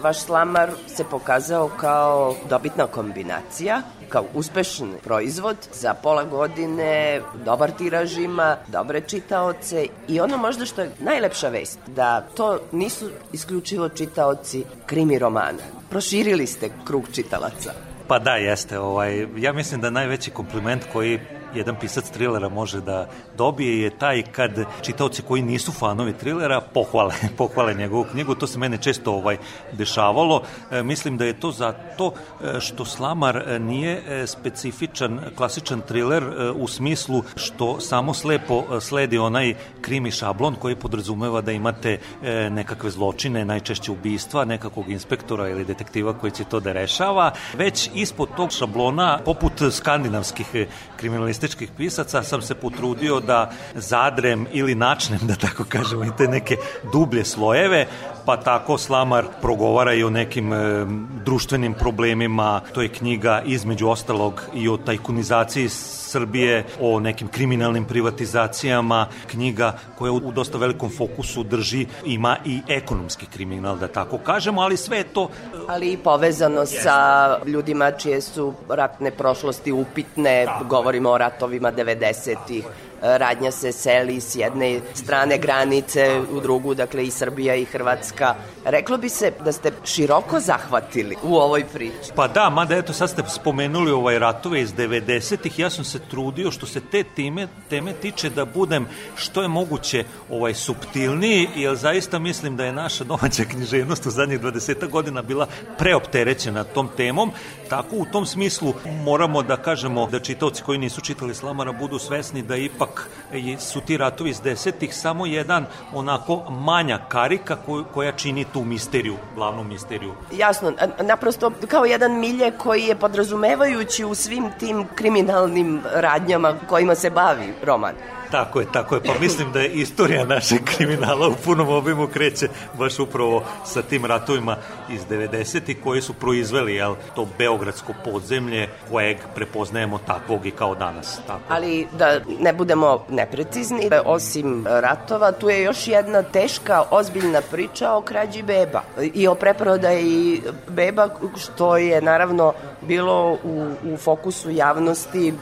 Vaš slamar se pokazao kao dobitna kombinacija, kao uspešan proizvod za pola godine, dobar tiraž ima, dobre čitaoce i ono možda što je najlepša vest, da to nisu isključivo čitaoci krimi romana. Proširili ste krug čitalaca. Pa da, jeste. Ovaj, ja mislim da najveći kompliment koji jedan pisac trilera može da dobije je taj kad čitaoci koji nisu fanovi trilera pohvale, pohvale njegovu knjigu. To se mene često ovaj dešavalo. E, mislim da je to zato e, što Slamar e, nije e, specifičan, klasičan triler u smislu što samo slepo sledi onaj krimi šablon koji podrazumeva da imate nekakve zločine, najčešće ubistva, nekakvog inspektora ili detektiva koji će to da rešava, već ispod tog šablona, poput skandinavskih e, kriminalističkih pisaca, sam se potrudio da zadrem ili načnem, da tako kažemo, i te neke dublje slojeve, pa tako Slamar progovara i o nekim e, društvenim problemima. To je knjiga između ostalog i o tajkunizaciji Srbije, o nekim kriminalnim privatizacijama, knjiga koja u dosta velikom fokusu drži, ima i ekonomski kriminal, da tako kažemo, ali sve je to Ali i povezano sa ljudima čije su ratne prošlosti upitne, govorimo o ratovima 90-ih, radnja se seli s jedne strane granice u drugu, dakle i Srbija i Hrvatska. Reklo bi se da ste široko zahvatili u ovoj priči. Pa da, mada eto sad ste spomenuli ovaj ratove iz 90-ih, ja sam se trudio što se te teme, teme tiče da budem što je moguće ovaj subtilniji, jer zaista mislim da je naša domaća književnost u zadnjih 20 godina bila preopterećena tom temom, tako u tom smislu moramo da kažemo da čitaoci koji nisu čitali Slamara budu svesni da ipak su ti ratovi iz desetih samo jedan onako manja karika koja čini tu misteriju, glavnu misteriju. Jasno, naprosto kao jedan milje koji je podrazumevajući u svim tim kriminalnim radnjama kojima se bavi roman. Tako je, tako je. Pa mislim da je istorija našeg kriminala u punom obimu kreće baš upravo sa tim ratovima iz 90-ih koji su proizveli jel, to beogradsko podzemlje kojeg prepoznajemo takvog i kao danas. Tako. Ali da ne budemo neprecizni, osim ratova, tu je još jedna teška, ozbiljna priča o krađi beba i o preprodaji beba, što je naravno bilo u, u fokusu javnosti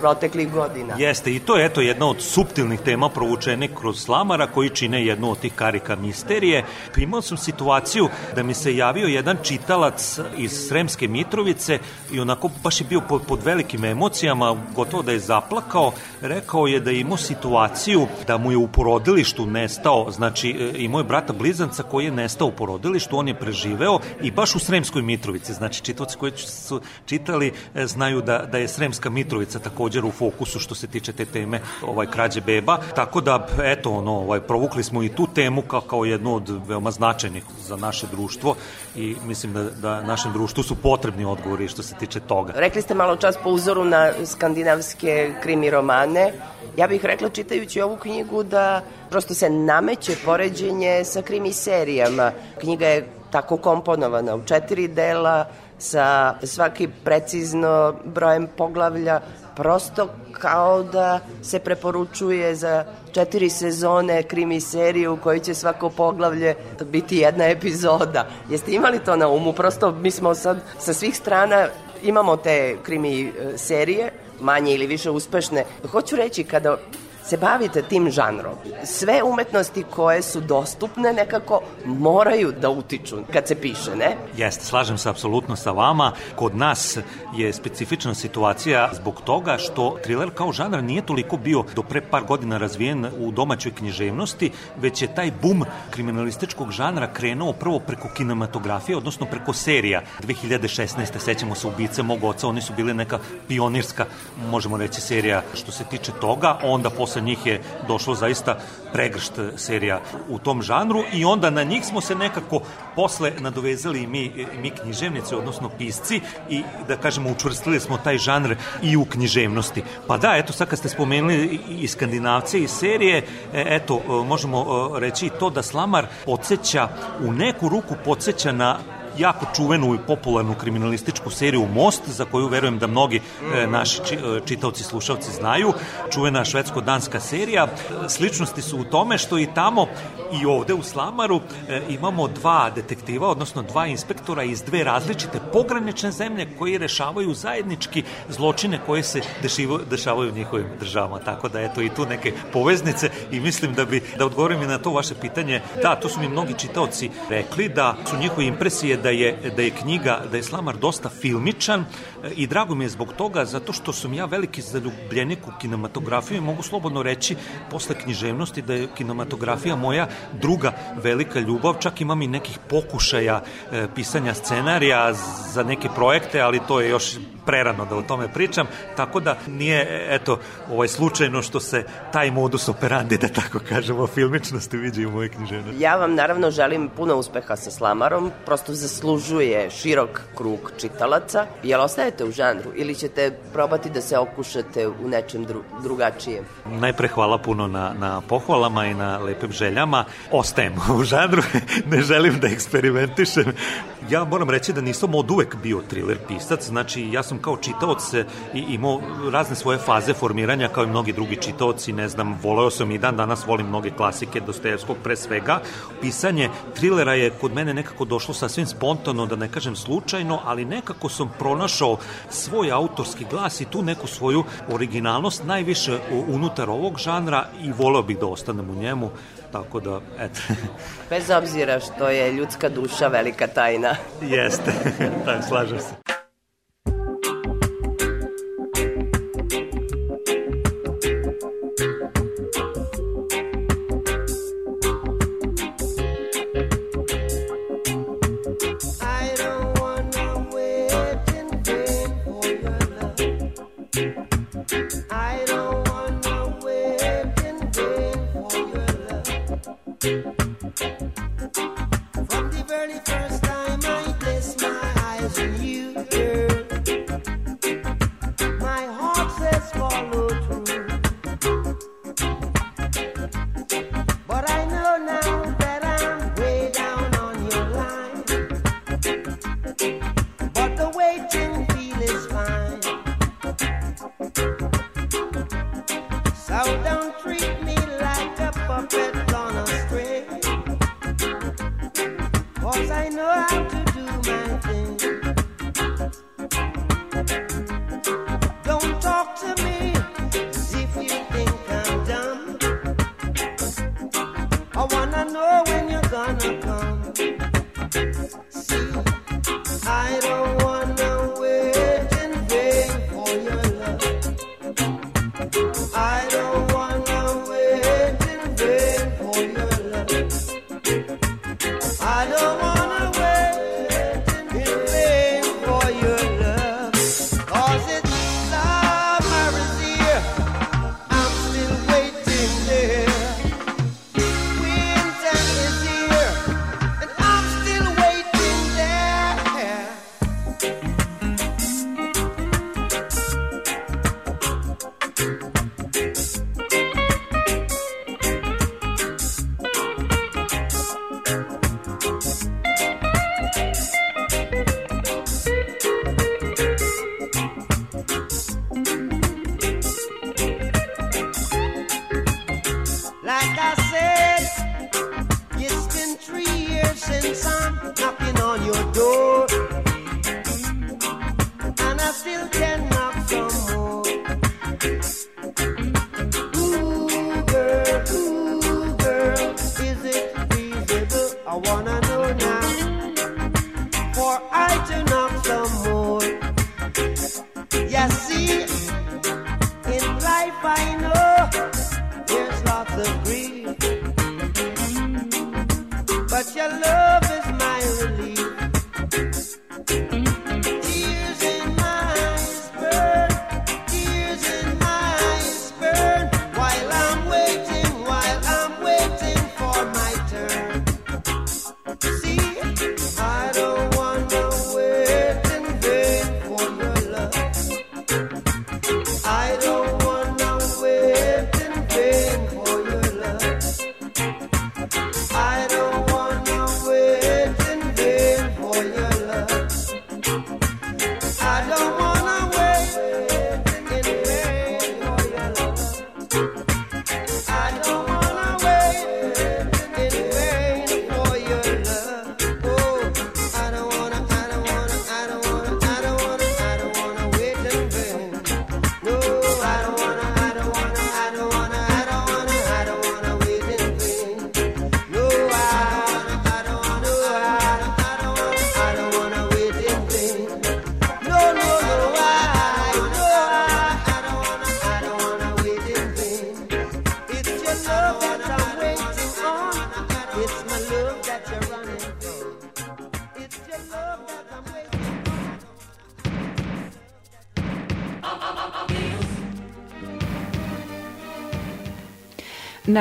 proteklih godina. Jeste, i to je eto jedna od suptilnih tema provučenih kroz Slamara koji čine jednu od tih karika misterije. Imao sam situaciju da mi se javio jedan čitalac iz Sremske Mitrovice i onako baš je bio pod, velikim emocijama, gotovo da je zaplakao. Rekao je da je imao situaciju da mu je u porodilištu nestao, znači e, imao je brata blizanca koji je nestao u porodilištu, on je preživeo i baš u Sremskoj Mitrovici. Znači čitavci koji su čitali e, znaju da, da je Sremska Mitrovica također u fokusu što se tiče te teme ovaj krađe beba. Tako da, eto, ono, ovaj, provukli smo i tu temu kao, kao jednu od veoma značajnih za naše društvo i mislim da, da našem društvu su potrebni odgovori što se tiče toga. Rekli ste malo čas po uzoru na skandinavske krimi romane. Ja bih rekla čitajući ovu knjigu da prosto se nameće poređenje sa krimi serijama. Knjiga je tako komponovana u četiri dela sa svaki precizno brojem poglavlja prosto kao da se preporučuje za četiri sezone krimi serije u kojoj će svako poglavlje biti jedna epizoda. Jeste imali to na umu? Prosto mi smo sad sa svih strana imamo te krimi e, serije, manje ili više uspešne. Hoću reći, kada se bavite tim žanrom, sve umetnosti koje su dostupne nekako moraju da utiču kad se piše, ne? Jeste, slažem se apsolutno sa vama. Kod nas je specifična situacija zbog toga što thriller kao žanr nije toliko bio do pre par godina razvijen u domaćoj književnosti, već je taj bum kriminalističkog žanra krenuo prvo preko kinematografije, odnosno preko serija. 2016. sećamo se ubice mog oca, oni su bili neka pionirska, možemo reći, serija što se tiče toga, onda posle njih je došlo zaista pregršt serija u tom žanru i onda na njih smo se nekako posle nadovezali mi, mi književnici, odnosno pisci i da kažemo učvrstili smo taj žanr i u književnosti. Pa da, eto sad kad ste spomenuli i- skandinavce i serije, e, eto, e, možemo e, reći to da Slamar podsjeća, u neku ruku podsjeća na jako čuvenu i popularnu kriminalističku seriju Most, za koju verujem da mnogi e, naši či, e, čitaoci, slušalci znaju. Čuvena švedsko-danska serija. Sličnosti su u tome što i tamo i ovde u Slamaru e, imamo dva detektiva, odnosno dva inspektora iz dve različite pogranične zemlje koji rešavaju zajednički zločine koje se dešivo, dešavaju u njihovim državama. Tako da eto i tu neke poveznice i mislim da bi da odgovorim i na to vaše pitanje. Da, to su mi mnogi čitaoci rekli da su njihove impresije da je da je knjiga da je Slamar dosta filmičan e, i drago mi je zbog toga zato što sam ja veliki zaljubljenik u kinematografiju i mogu slobodno reći posle književnosti da je kinematografija moja druga velika ljubav, čak imam i nekih pokušaja e, pisanja scenarija za neke projekte, ali to je još prerano da o tome pričam, tako da nije, eto, ovaj slučajno što se taj modus operandi, da tako kažemo, filmičnosti vidi u mojoj književnosti. Ja vam naravno želim puno uspeha sa Slamarom, prosto zaslužuje širok krug čitalaca. Jel ostajete u žanru ili ćete probati da se okušate u nečem dru drugačijem? Najpre hvala puno na, na pohvalama i na lepim željama. Ostajem u žanru, ne želim da eksperimentišem. Ja moram reći da nisam od uvek bio thriller pisac, znači ja sam kao čitaoc e, i imao razne svoje faze formiranja kao i mnogi drugi čitaoci, ne znam, voleo sam i dan danas volim mnoge klasike Dostojevskog pre svega. Pisanje trilera je kod mene nekako došlo sasvim spontano, da ne kažem slučajno, ali nekako sam pronašao svoj autorski glas i tu neku svoju originalnost najviše unutar ovog žanra i voleo bih da ostanem u njemu, tako da, eto, Bez obzira što je ljudska duša velika tajna. jeste, tako slažem se. I wanna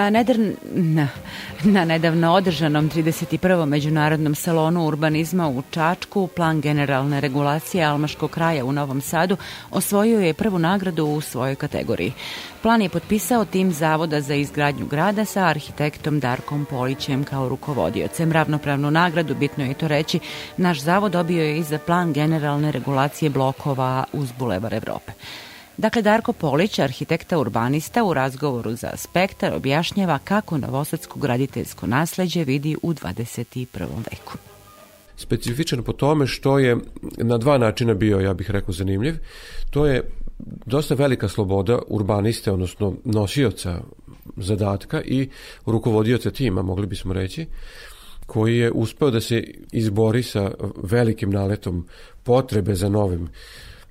Na, nedar- na, na nedavno održanom 31. međunarodnom salonu urbanizma u Čačku plan generalne regulacije Almaškog kraja u Novom Sadu osvojio je prvu nagradu u svojoj kategoriji. Plan je potpisao tim Zavoda za izgradnju grada sa arhitektom Darkom Polićem kao rukovodiocem. Ravnopravnu nagradu, bitno je to reći, naš zavod dobio je i za plan generalne regulacije blokova uz Bulevar Evrope. Dakle, Darko Polić, arhitekta urbanista, u razgovoru za Spektar objašnjava kako novosadsko graditeljsko nasleđe vidi u 21. veku. specifičan po tome što je na dva načina bio, ja bih rekao, zanimljiv. To je dosta velika sloboda urbaniste, odnosno nosioca zadatka i rukovodioca tima, mogli bismo reći, koji je uspeo da se izbori sa velikim naletom potrebe za novim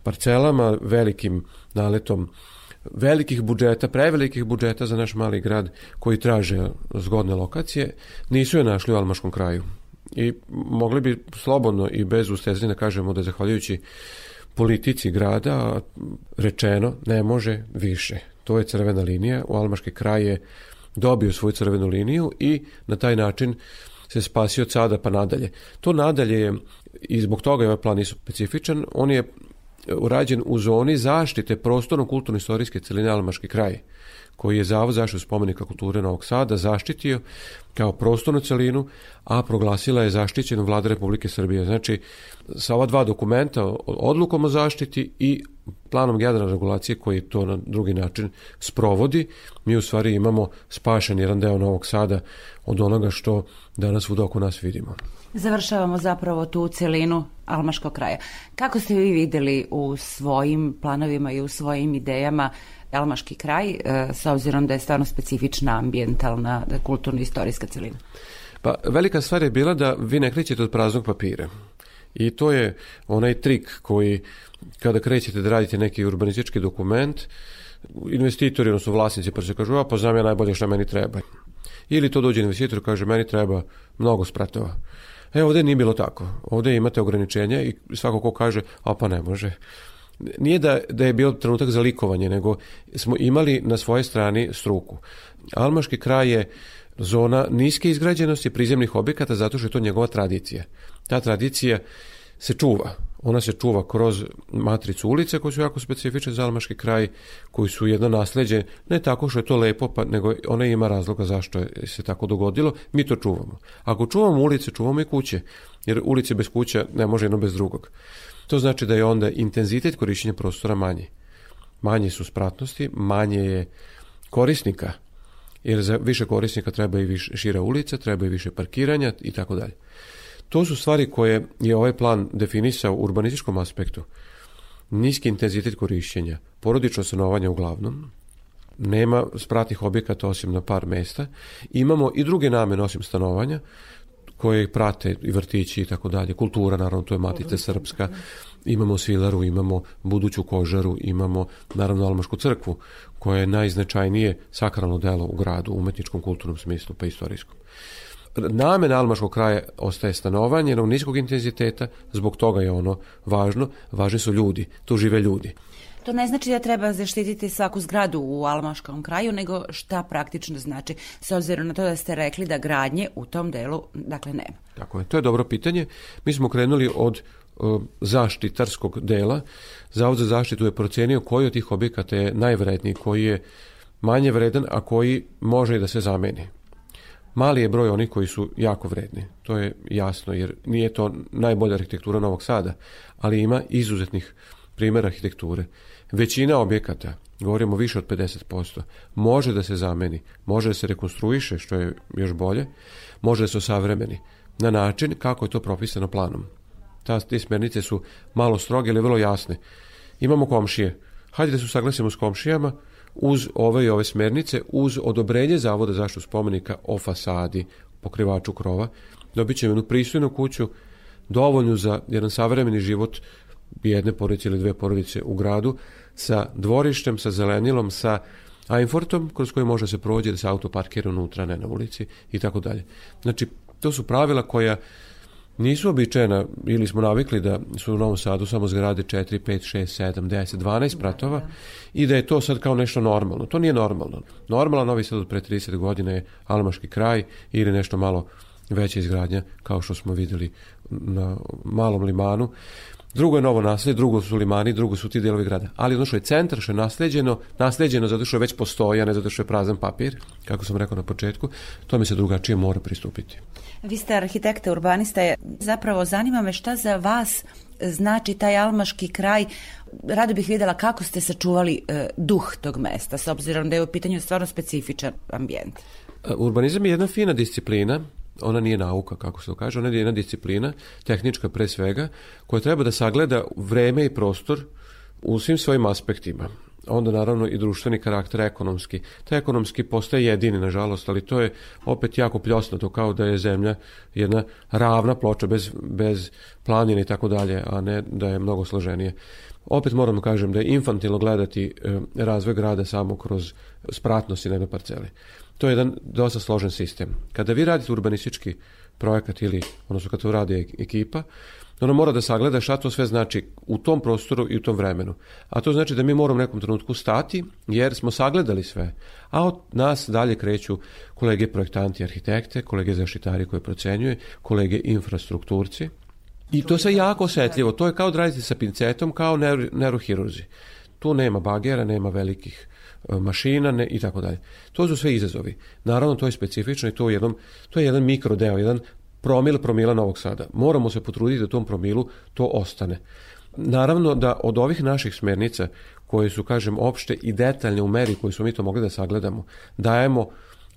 parcelama, velikim naletom velikih budžeta, prevelikih budžeta za naš mali grad koji traže zgodne lokacije, nisu je našli u Almaškom kraju. I mogli bi slobodno i bez ustezanja da kažemo da zahvaljujući politici grada rečeno ne može više. To je crvena linija. U Almaški kraj je dobio svoju crvenu liniju i na taj način se spasio od sada pa nadalje. To nadalje je, i zbog toga je ovaj plan isto specifičan, on je urađen u zoni zaštite prostorno-kulturno-istorijske celine Almaški kraj, koji je Zavod zaštitu spomenika kulture Novog Sada zaštitio kao prostornu celinu, a proglasila je zaštićenu vlada Republike Srbije. Znači, sa ova dva dokumenta, odlukom o zaštiti i planom generalne regulacije koji to na drugi način sprovodi, mi u stvari imamo spašen jedan deo Novog Sada od onoga što danas u oko nas vidimo. Završavamo zapravo tu celinu Almaškog kraja. Kako ste vi videli u svojim planovima i u svojim idejama Almaški kraj, e, s obzirom da je stvarno specifična ambijentalna, kulturno-istorijska celina? Pa velika stvar je bila da vi ne krećete od praznog papira. I to je onaj trik koji kada krećete da radite neki urbanistički dokument, investitori, odnosno vlasnici, pa se kažu, a pa znam ja najbolje šta meni treba. Ili to dođe investitor kaže, meni treba mnogo spratova. E, ovde nije bilo tako. Ovde imate ograničenja i svako ko kaže, a pa ne može. Nije da, da je bio trenutak za likovanje, nego smo imali na svojoj strani struku. Almaški kraj je zona niske izgrađenosti prizemnih objekata zato što je to njegova tradicija. Ta tradicija se čuva. Ona se čuva kroz matricu ulice koje su jako specifične za Almaški kraj, koji su jedno nasleđe, ne tako što je to lepo, pa, nego ona ima razloga zašto je se tako dogodilo, mi to čuvamo. Ako čuvamo ulice, čuvamo i kuće, jer ulice bez kuća ne može jedno bez drugog. To znači da je onda intenzitet korišćenja prostora manji. Manje su spratnosti, manje je korisnika, jer za više korisnika treba i više šira ulica, treba i više parkiranja i tako dalje. To su stvari koje je ovaj plan definisao u urbanističkom aspektu. Niski intenzitet korišćenja, porodično stanovanje uglavnom, nema spratnih objekata osim na par mesta, imamo i druge namene osim stanovanja, koje prate i vrtići i tako dalje. Kultura, naravno, to je Matica Srpska. Imamo Svilaru, imamo buduću kožaru, imamo naravno Almašku crkvu, koja je najznačajnije sakralno delo u gradu, u umetničkom kulturnom smislu, pa istorijskom. Namena Almaškog kraja ostaje stanovanje na niskog intenziteta, zbog toga je ono važno, važni su ljudi, tu žive ljudi. To ne znači da treba zaštititi svaku zgradu u Almaškom kraju, nego šta praktično znači, s obzirom na to da ste rekli da gradnje u tom delu, dakle, nema. Tako je, to je dobro pitanje. Mi smo krenuli od uh, zaštitarskog dela. Zavod za zaštitu je procenio koji od tih objekata je najvredniji, koji je manje vredan, a koji može i da se zameni. Mali je broj onih koji su jako vredni, to je jasno, jer nije to najbolja arhitektura Novog Sada, ali ima izuzetnih primjera arhitekture. Većina objekata, govorimo više od 50%, može da se zameni, može da se rekonstruiše, što je još bolje, može da se osavremeni, na način kako je to propisano planom. Ta, te smernice su malo stroge, ali vrlo jasne. Imamo komšije. Hajde da se usaglasimo s komšijama, uz ove i ove smernice, uz odobrenje Zavoda zaštitu spomenika o fasadi, pokrivaču krova, dobit ćemo jednu pristojnu kuću, dovoljnu za jedan savremeni život jedne porodice ili dve porodice u gradu, sa dvorištem, sa zelenilom, sa Einfortom, kroz koji može se prođe da se auto parkira unutra, ne na ulici i tako dalje. Znači, to su pravila koja nisu običajena ili smo navikli da su u Novom Sadu samo zgrade 4, 5, 6, 7, 10, 12 pratova i da je to sad kao nešto normalno. To nije normalno. Normalan Novi Sad od pre 30 godina je Almaški kraj ili nešto malo veća izgradnja kao što smo videli na malom limanu. Drugo je novo naselje, drugo su limani, drugo su ti delovi grada. Ali ono što je centar, što je nasleđeno, nasleđeno zato što već postoji, a ne zato što je prazan papir, kako sam rekao na početku, to mi se drugačije mora pristupiti. Vi ste arhitekta, urbanista, zapravo zanima me šta za vas znači taj almaški kraj. Rado bih videla kako ste sačuvali e, duh tog mesta, s obzirom da je u pitanju stvarno specifičan ambijent. E, Urbanizam je jedna fina disciplina, ona nije nauka, kako se to kaže, ona je jedna disciplina, tehnička pre svega, koja treba da sagleda vreme i prostor u svim svojim aspektima. Onda naravno i društveni karakter ekonomski. Taj ekonomski postaje jedini, nažalost, ali to je opet jako pljosnato, kao da je zemlja jedna ravna ploča bez, bez planine i tako dalje, a ne da je mnogo složenije. Opet moram da kažem da je infantilno gledati e, razvoj grada samo kroz spratnosti na jednoj parceli. To je jedan dosta složen sistem. Kada vi radite urbanistički projekat ili, odnosno kada to radi ekipa, ona mora da sagleda šta to sve znači u tom prostoru i u tom vremenu. A to znači da mi moramo u nekom trenutku stati, jer smo sagledali sve. A od nas dalje kreću kolege projektanti, arhitekte, kolege zaštitari koje procenjuje, kolege infrastrukturci. I to se jako osetljivo. To je kao da radite sa pincetom, kao neuro, neurohirurzi. Tu nema bagera, nema velikih mašina ne, i tako dalje. To su sve izazovi. Naravno, to je specifično i to je, jednom, to je jedan mikrodeo, jedan promil promila Novog Sada. Moramo se potruditi da tom promilu to ostane. Naravno da od ovih naših smernica, koje su, kažem, opšte i detaljne u meri koji smo mi to mogli da sagledamo, dajemo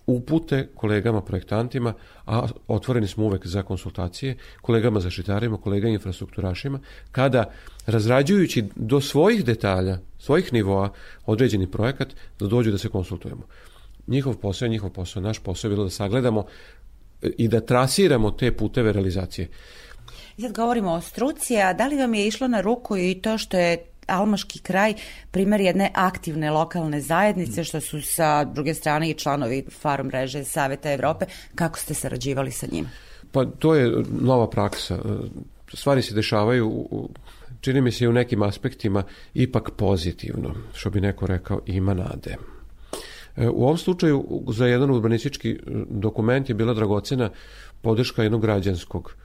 upute kolegama projektantima, a otvoreni smo uvek za konsultacije, kolegama zaštitarima, kolega infrastrukturašima, kada razrađujući do svojih detalja, svojih nivoa određeni projekat, da dođu da se konsultujemo. Njihov posao njihov posao, naš posao je bilo da sagledamo i da trasiramo te puteve realizacije. Sad govorimo o struci, a da li vam je išlo na ruku i to što je Almaški kraj primer jedne aktivne lokalne zajednice, što su sa druge strane i članovi Farom mreže Saveta Evrope. Kako ste sarađivali sa njima? Pa to je nova praksa. Stvari se dešavaju, čini mi se i u nekim aspektima, ipak pozitivno. Što bi neko rekao, ima nade. E, U ovom slučaju za jedan urbanistički e, dokument je bila dragocena podrška jednog građanskog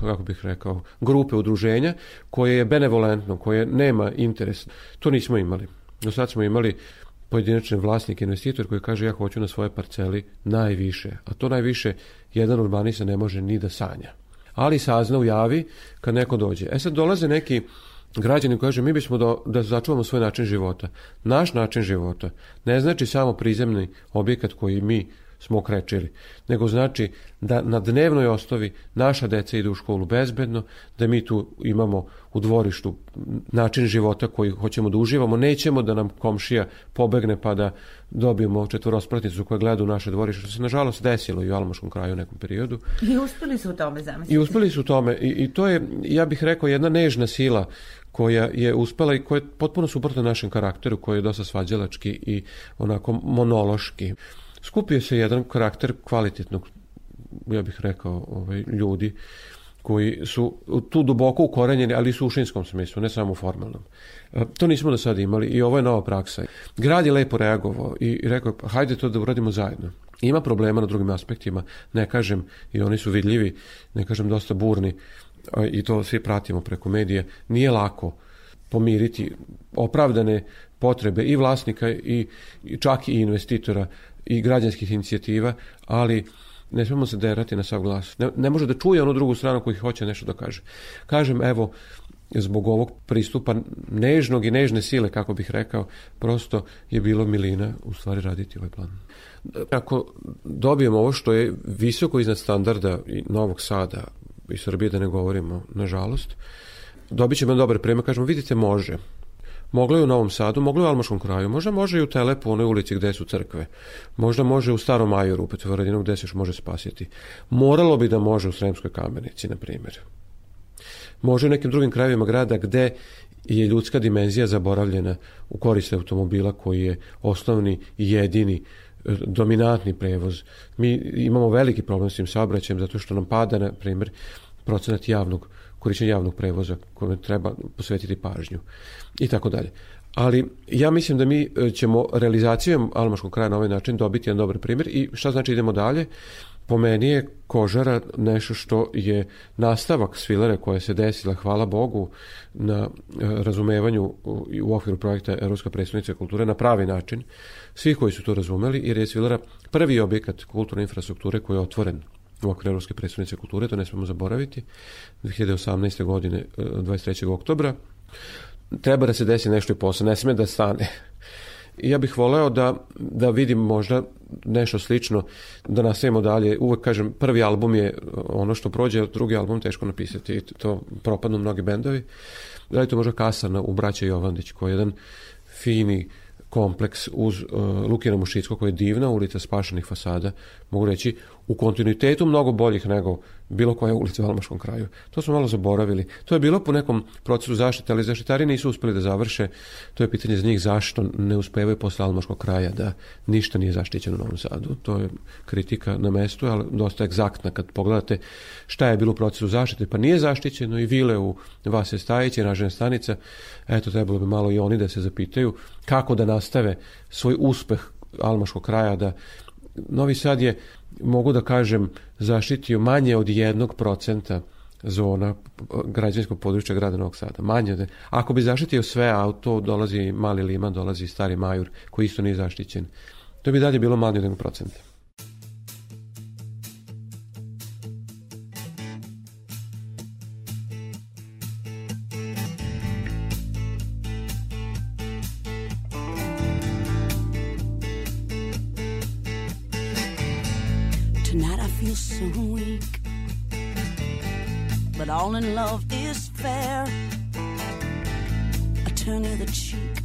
kako bih rekao, grupe udruženja koje je benevolentno, koje nema interes. To nismo imali. Do sad smo imali pojedinačni vlasnik, investitor koji kaže ja hoću na svoje parceli najviše, a to najviše jedan urbanista ne može ni da sanja. Ali sazna u javi kad neko dođe. E sad dolaze neki građani kaže mi bismo da, da začuvamo svoj način života. Naš način života ne znači samo prizemni objekat koji mi smo okrečili, nego znači da na dnevnoj osnovi naša deca idu u školu bezbedno, da mi tu imamo u dvorištu način života koji hoćemo da uživamo, nećemo da nam komšija pobegne pa da dobijemo četvorospratnicu koja gleda u naše dvorište, što se nažalost desilo i u Almaškom kraju u nekom periodu. I uspeli su u tome, zamisliti. I uspeli su u tome i, i to je, ja bih rekao, jedna nežna sila koja je uspela i koja je potpuno suprotna našem karakteru, koji je dosta svađalački i onako monološki. Skupio se jedan karakter kvalitetnog, ja bih rekao, ovaj, ljudi koji su tu duboko ukorenjeni, ali i u suštinskom smislu, ne samo u formalnom. E, To nismo do sada imali i ovo je nova praksa. Grad je lepo reagovao i rekao hajde to da uradimo zajedno. Ima problema na drugim aspektima, ne kažem, i oni su vidljivi, ne kažem dosta burni, i to svi pratimo preko medije, nije lako pomiriti opravdane potrebe i vlasnika i, i čak i investitora i građanskih inicijativa, ali ne smemo se derati na sav glas. Ne, ne može da čuje onu drugu stranu koji hoće nešto da kaže. Kažem, evo, zbog ovog pristupa nežnog i nežne sile, kako bih rekao, prosto je bilo milina u stvari raditi ovaj plan. Ako dobijemo ovo što je visoko iznad standarda i Novog Sada i Srbije, da ne govorimo, nažalost, dobit ćemo dobar premijer, kažemo, vidite, može. Moglo je u Novom Sadu, moglo je u Almaškom kraju, možda može i u Telepu, onoj ulici gde su crkve. Možda može u Starom Majoru, opet u Varadinu, gde se još može spasiti. Moralo bi da može u Sremskoj kamenici, na primjer. Može u nekim drugim krajevima grada gde je ljudska dimenzija zaboravljena u korist automobila koji je osnovni i jedini e, dominantni prevoz. Mi imamo veliki problem s tim saobraćajem zato što nam pada, na primjer, procenat javnog, korišćenja javnog prevoza kome treba posvetiti pažnju i tako dalje. Ali ja mislim da mi e, ćemo realizacijom Almaškog kraja na ovaj način dobiti jedan dobar primjer i šta znači idemo dalje? Po meni je kožara nešto što je nastavak svilere koja se desila, hvala Bogu, na e, razumevanju u, okviru projekta Evropska predstavnica kulture na pravi način. Svi koji su to razumeli, jer je svilera prvi objekat kulturne infrastrukture koji je otvoren okviru Evropske predstavnice kulture, to ne smemo zaboraviti, 2018. godine, e, 23. oktobra. Treba da se desi nešto i posle, ne sme da stane. I ja bih voleo da, da vidim možda nešto slično, da nastavimo dalje. Uvek kažem, prvi album je ono što prođe, drugi album teško napisati. I to propadnu mnogi bendovi. Da li to možda Kasana u Braća Jovandić, koji je jedan fini kompleks uz uh, Lukina Mušicko, koja je divna ulica spašenih fasada, mogu reći, u kontinuitetu mnogo boljih nego bilo koja ulica u Almaškom kraju. To smo malo zaboravili. To je bilo po nekom procesu zaštite, ali zaštitari nisu uspeli da završe. To je pitanje za njih zašto ne uspevaju posle Almaškog kraja da ništa nije zaštićeno u Novom Sadu. To je kritika na mestu, ali dosta egzaktna kad pogledate šta je bilo u procesu zaštite. Pa nije zaštićeno i vile u Vase Stajić i Ražene stanica. Eto, trebalo bi malo i oni da se zapitaju kako da nastave svoj uspeh Almaškog kraja da Novi Sad je, mogu da kažem, zaštitio manje od jednog procenta zona građanskog područja grada Novog Sada. Manje od... Ako bi zaštitio sve auto, dolazi Mali Liman, dolazi Stari Majur, koji isto nije zaštićen. To bi dalje bilo manje od jednog procenta. In love is fair. I turn the cheek.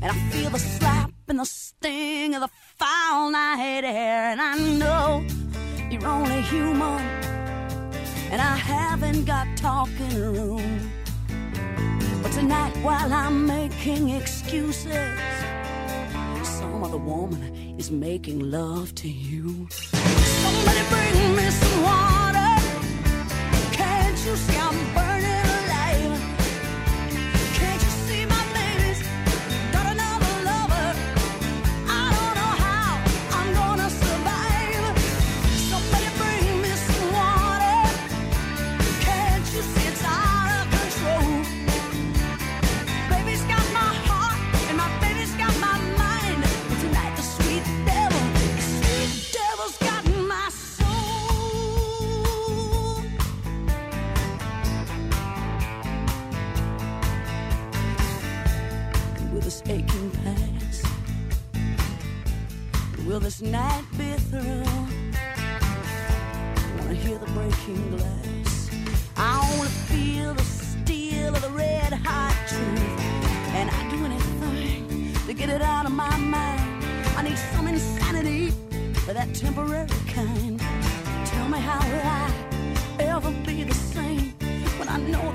And I feel the slap and the sting of the foul night air. And I know you're only human. And I haven't got talking room. But tonight, while I'm making excuses, some other woman is making love to you. Somebody bring me some water. Can't you scum. Night be through? Wanna hear the breaking glass? I wanna feel the steel of the red hot truth. And I'd do anything to get it out of my mind. I need some insanity for that temporary kind. Tell me how will I ever be the same when I know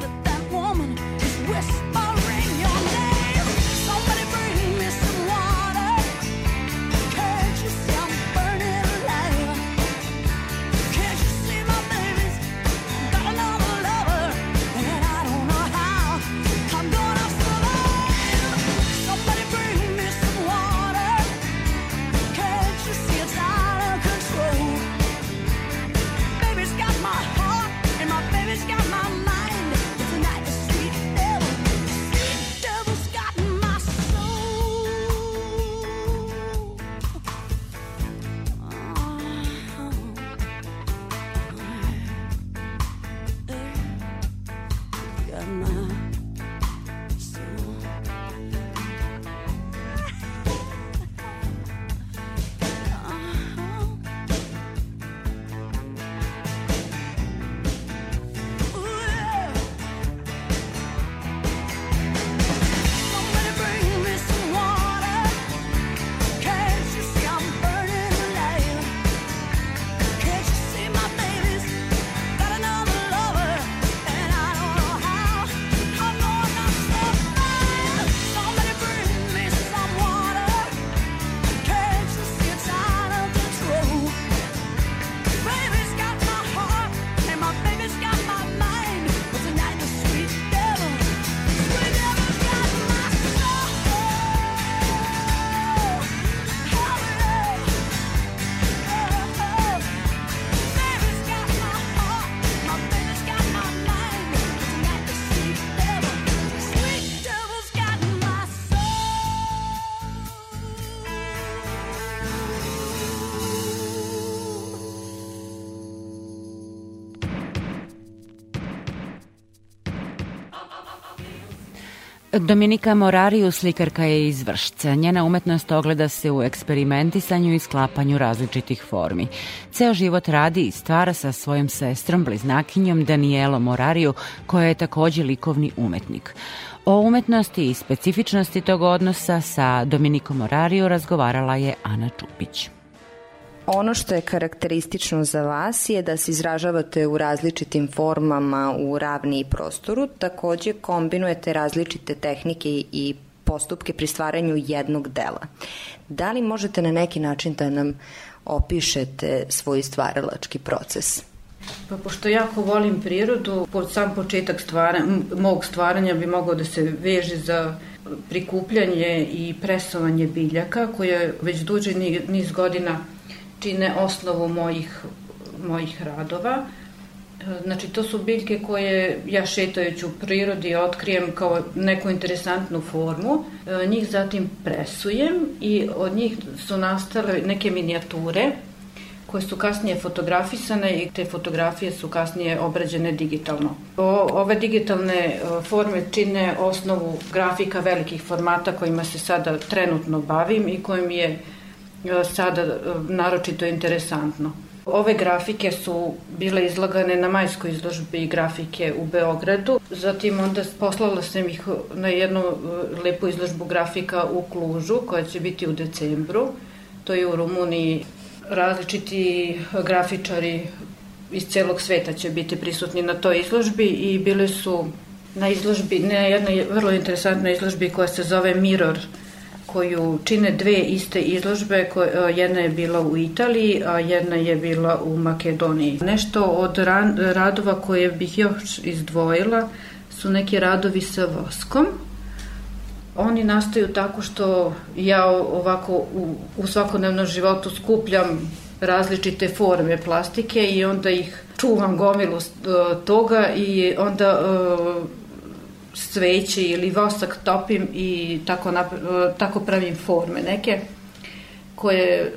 Dominika Morariju slikarka je iz Vršca. Njena umetnost ogleda se u eksperimentisanju i sklapanju različitih formi. Ceo život radi i stvara sa svojom sestrom, bliznakinjom Danielom Morariju, koja je takođe likovni umetnik. O umetnosti i specifičnosti tog odnosa sa Dominikom Morariju razgovarala je Ana Čupić. Ono što je karakteristično za vas je da se izražavate u različitim formama u ravni i prostoru, takođe kombinujete različite tehnike i postupke pri stvaranju jednog dela. Da li možete na neki način da nam opišete svoj stvaralački proces? Pa pošto jako volim prirodu, pod sam početak stvara, mog stvaranja bi mogao da se veže za prikupljanje i presovanje biljaka koje već duže niz godina čine osnovu mojih, mojih radova. Znači, to su biljke koje ja šetajući u prirodi otkrijem kao neku interesantnu formu. Njih zatim presujem i od njih su nastale neke minijature koje su kasnije fotografisane i te fotografije su kasnije obrađene digitalno. O, ove digitalne forme čine osnovu grafika velikih formata kojima se sada trenutno bavim i kojim je sada naročito interesantno. Ove grafike su bile izlagane na majskoj izložbi grafike u Beogradu, zatim onda poslala sam ih na jednu lepu izložbu grafika u Klužu koja će biti u decembru. To je u Rumuniji različiti grafičari iz celog sveta će biti prisutni na toj izložbi i bile su na izložbi, ne jedna vrlo interesantna izložbi koja se zove Mirror, koju čine dve iste izložbe, koje, jedna je bila u Italiji, a jedna je bila u Makedoniji. Nešto od radova koje bih još izdvojila su neki radovi sa voskom, Oni nastaju tako što ja ovako u, u svakodnevnom životu skupljam različite forme plastike i onda ih čuvam gomilu toga i onda uh, sveće ili vosak topim i tako, nap, tako pravim forme neke koje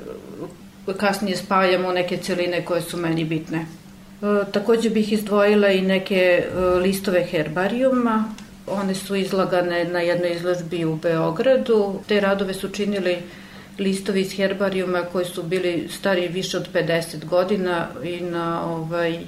kasnije spajam u neke celine koje su meni bitne. E, takođe bih izdvojila i neke listove herbarijuma One su izlagane na jednoj izložbi u Beogradu. Te radove su činili listovi iz herbarijuma koji su bili stari više od 50 godina i na ovaj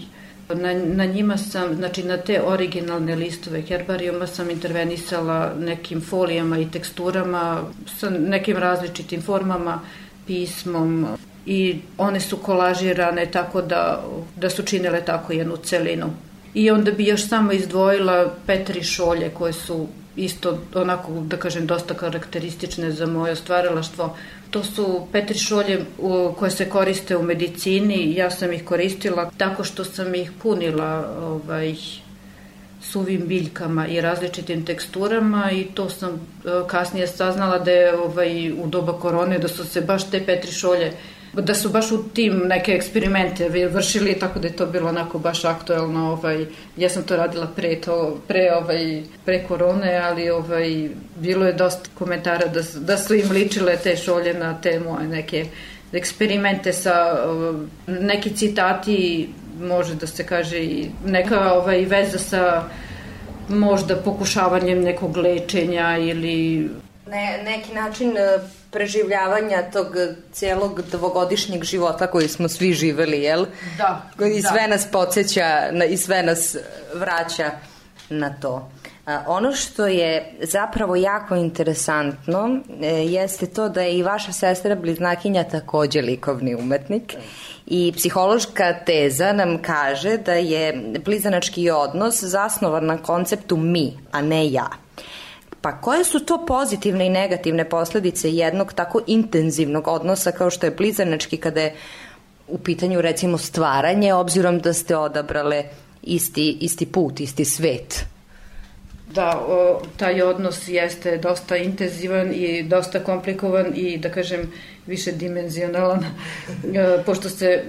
na, na njima sam, znači na te originalne listove herbarijuma sam intervenisala nekim folijama i teksturama sa nekim različitim formama, pismom i one su kolažirane tako da, da su činile tako jednu celinu. I onda bi još samo izdvojila Petri šolje koje su isto onako da kažem dosta karakteristične za moje stvaralaštvo. To su Petri šolje koje se koriste u medicini, ja sam ih koristila tako što sam ih punila ovaj, suvim biljkama i različitim teksturama i to sam e, kasnije saznala da je ovaj, u doba korone da su se baš te Petri šolje da su baš u tim neke eksperimente vršili, tako da je to bilo onako baš aktuelno. Ovaj, ja sam to radila pre, to, pre, ovaj, pre korone, ali ovaj, bilo je dosta komentara da, da su im ličile te šolje na te moje neke eksperimente sa neki citati može da se kaže i neka ovaj, veza sa možda pokušavanjem nekog lečenja ili ne, neki način preživljavanja tog cijelog dvogodišnjeg života koji smo svi živeli, jel? Da. I sve da. nas podsjeća na, i sve nas vraća na to. A, ono što je zapravo jako interesantno e, jeste to da je i vaša sestra bliznakinja takođe likovni umetnik i psihološka teza nam kaže da je blizanački odnos zasnovan na konceptu mi, a ne ja. Pa koje su to pozitivne i negativne posledice jednog tako intenzivnog odnosa kao što je blizanački kada je u pitanju recimo stvaranje, obzirom da ste odabrale isti, isti put, isti svet? Da, o, taj odnos jeste dosta intenzivan i dosta komplikovan i da kažem više dimenzionalan, e, pošto se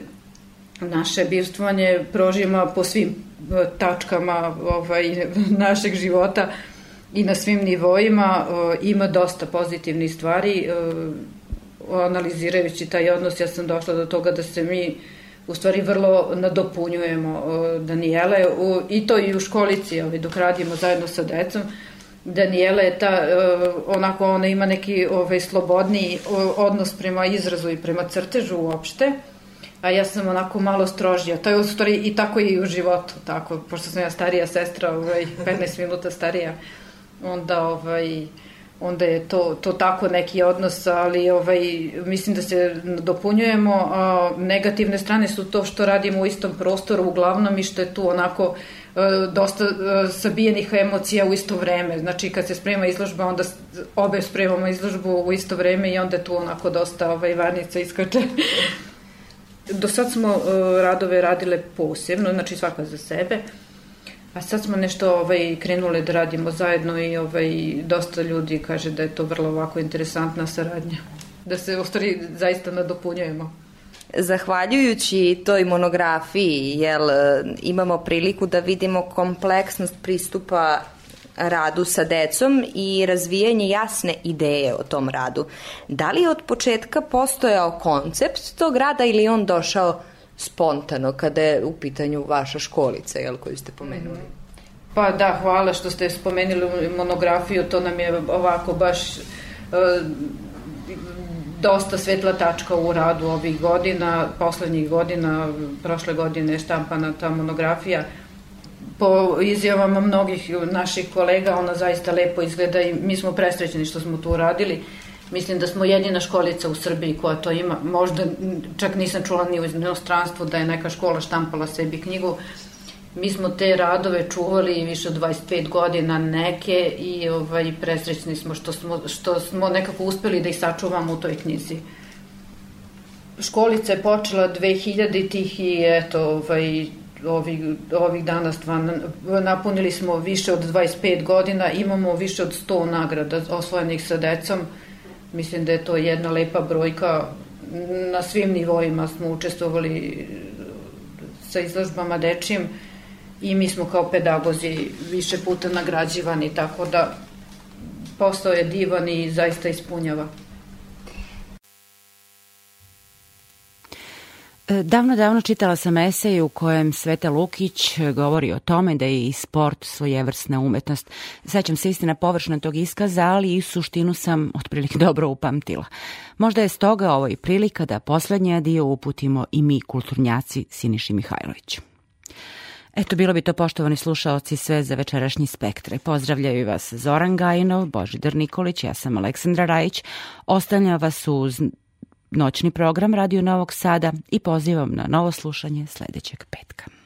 naše bivstvovanje prožima po svim e, tačkama ovaj, našeg života, i na svim nivoima ima dosta pozitivnih stvari analizirajući taj odnos ja sam došla do toga da se mi u stvari vrlo nadopunjujemo Danijele u, i to i u školici ovaj, dok radimo zajedno sa decom. Danijela je ta, onako ona ima neki ovaj, slobodniji o, odnos prema izrazu i prema crtežu uopšte, a ja sam onako malo strožija. To je u stvari i tako i u životu, tako, pošto sam ja starija sestra, ovaj, 15 minuta starija, onda ovaj, onda je to, to tako neki odnos, ali ovaj, mislim da se dopunjujemo. A, negativne strane su to što radimo u istom prostoru uglavnom i što je tu onako e, dosta e, sabijenih emocija u isto vreme. Znači kad se sprema izložba, onda obe spremamo izložbu u isto vreme i onda tu onako dosta ovaj, varnica iskače. Do sad smo e, radove radile posebno, znači svaka za sebe. A sad smo nešto ovaj, krenule da radimo zajedno i ovaj, dosta ljudi kaže da je to vrlo ovako interesantna saradnja. Da se u stvari zaista nadopunjujemo. Zahvaljujući toj monografiji, jel, e, imamo priliku da vidimo kompleksnost pristupa radu sa decom i razvijanje jasne ideje o tom radu. Da li je od početka postojao koncept tog rada ili on došao spontano kada je u pitanju vaša školica, jel, koju ste pomenuli? Pa da, hvala što ste spomenuli monografiju, to nam je ovako baš e, dosta svetla tačka u radu ovih godina, poslednjih godina, prošle godine je štampana ta monografija. Po izjavama mnogih naših kolega ona zaista lepo izgleda i mi smo presrećeni što smo to uradili. Mislim da smo jedina školica u Srbiji koja to ima. Možda čak nisam čula ni u inostranstvu da je neka škola štampala sebi knjigu. Mi smo te radove čuvali više od 25 godina neke i ovaj, presrećni smo što, smo što smo nekako uspeli da ih sačuvamo u toj knjizi. Školica je počela 2000-ih i eto, ovaj, ovih, ovih dana stvarno napunili smo više od 25 godina, imamo više od 100 nagrada osvojenih sa decom. Mislim da je to jedna lepa brojka. Na svim nivoima smo učestvovali sa izložbama dečim i mi smo kao pedagozi više puta nagrađivani, tako da posao je divan i zaista ispunjava. Davno, davno čitala sam esej u kojem Sveta Lukić govori o tome da je i sport svojevrsna umetnost. Sećam se istina površno tog iskaza, ali i suštinu sam otprilike dobro upamtila. Možda je stoga ovo i prilika da poslednji dio uputimo i mi kulturnjaci Siniši Mihajlović. Eto, bilo bi to poštovani slušaoci sve za večerašnji spektre. Pozdravljaju vas Zoran Gajinov, Božidar Nikolić, ja sam Aleksandra Rajić. Ostavljam vas uz noćni program Radio Novog Sada i pozivam na novo slušanje sledećeg petka.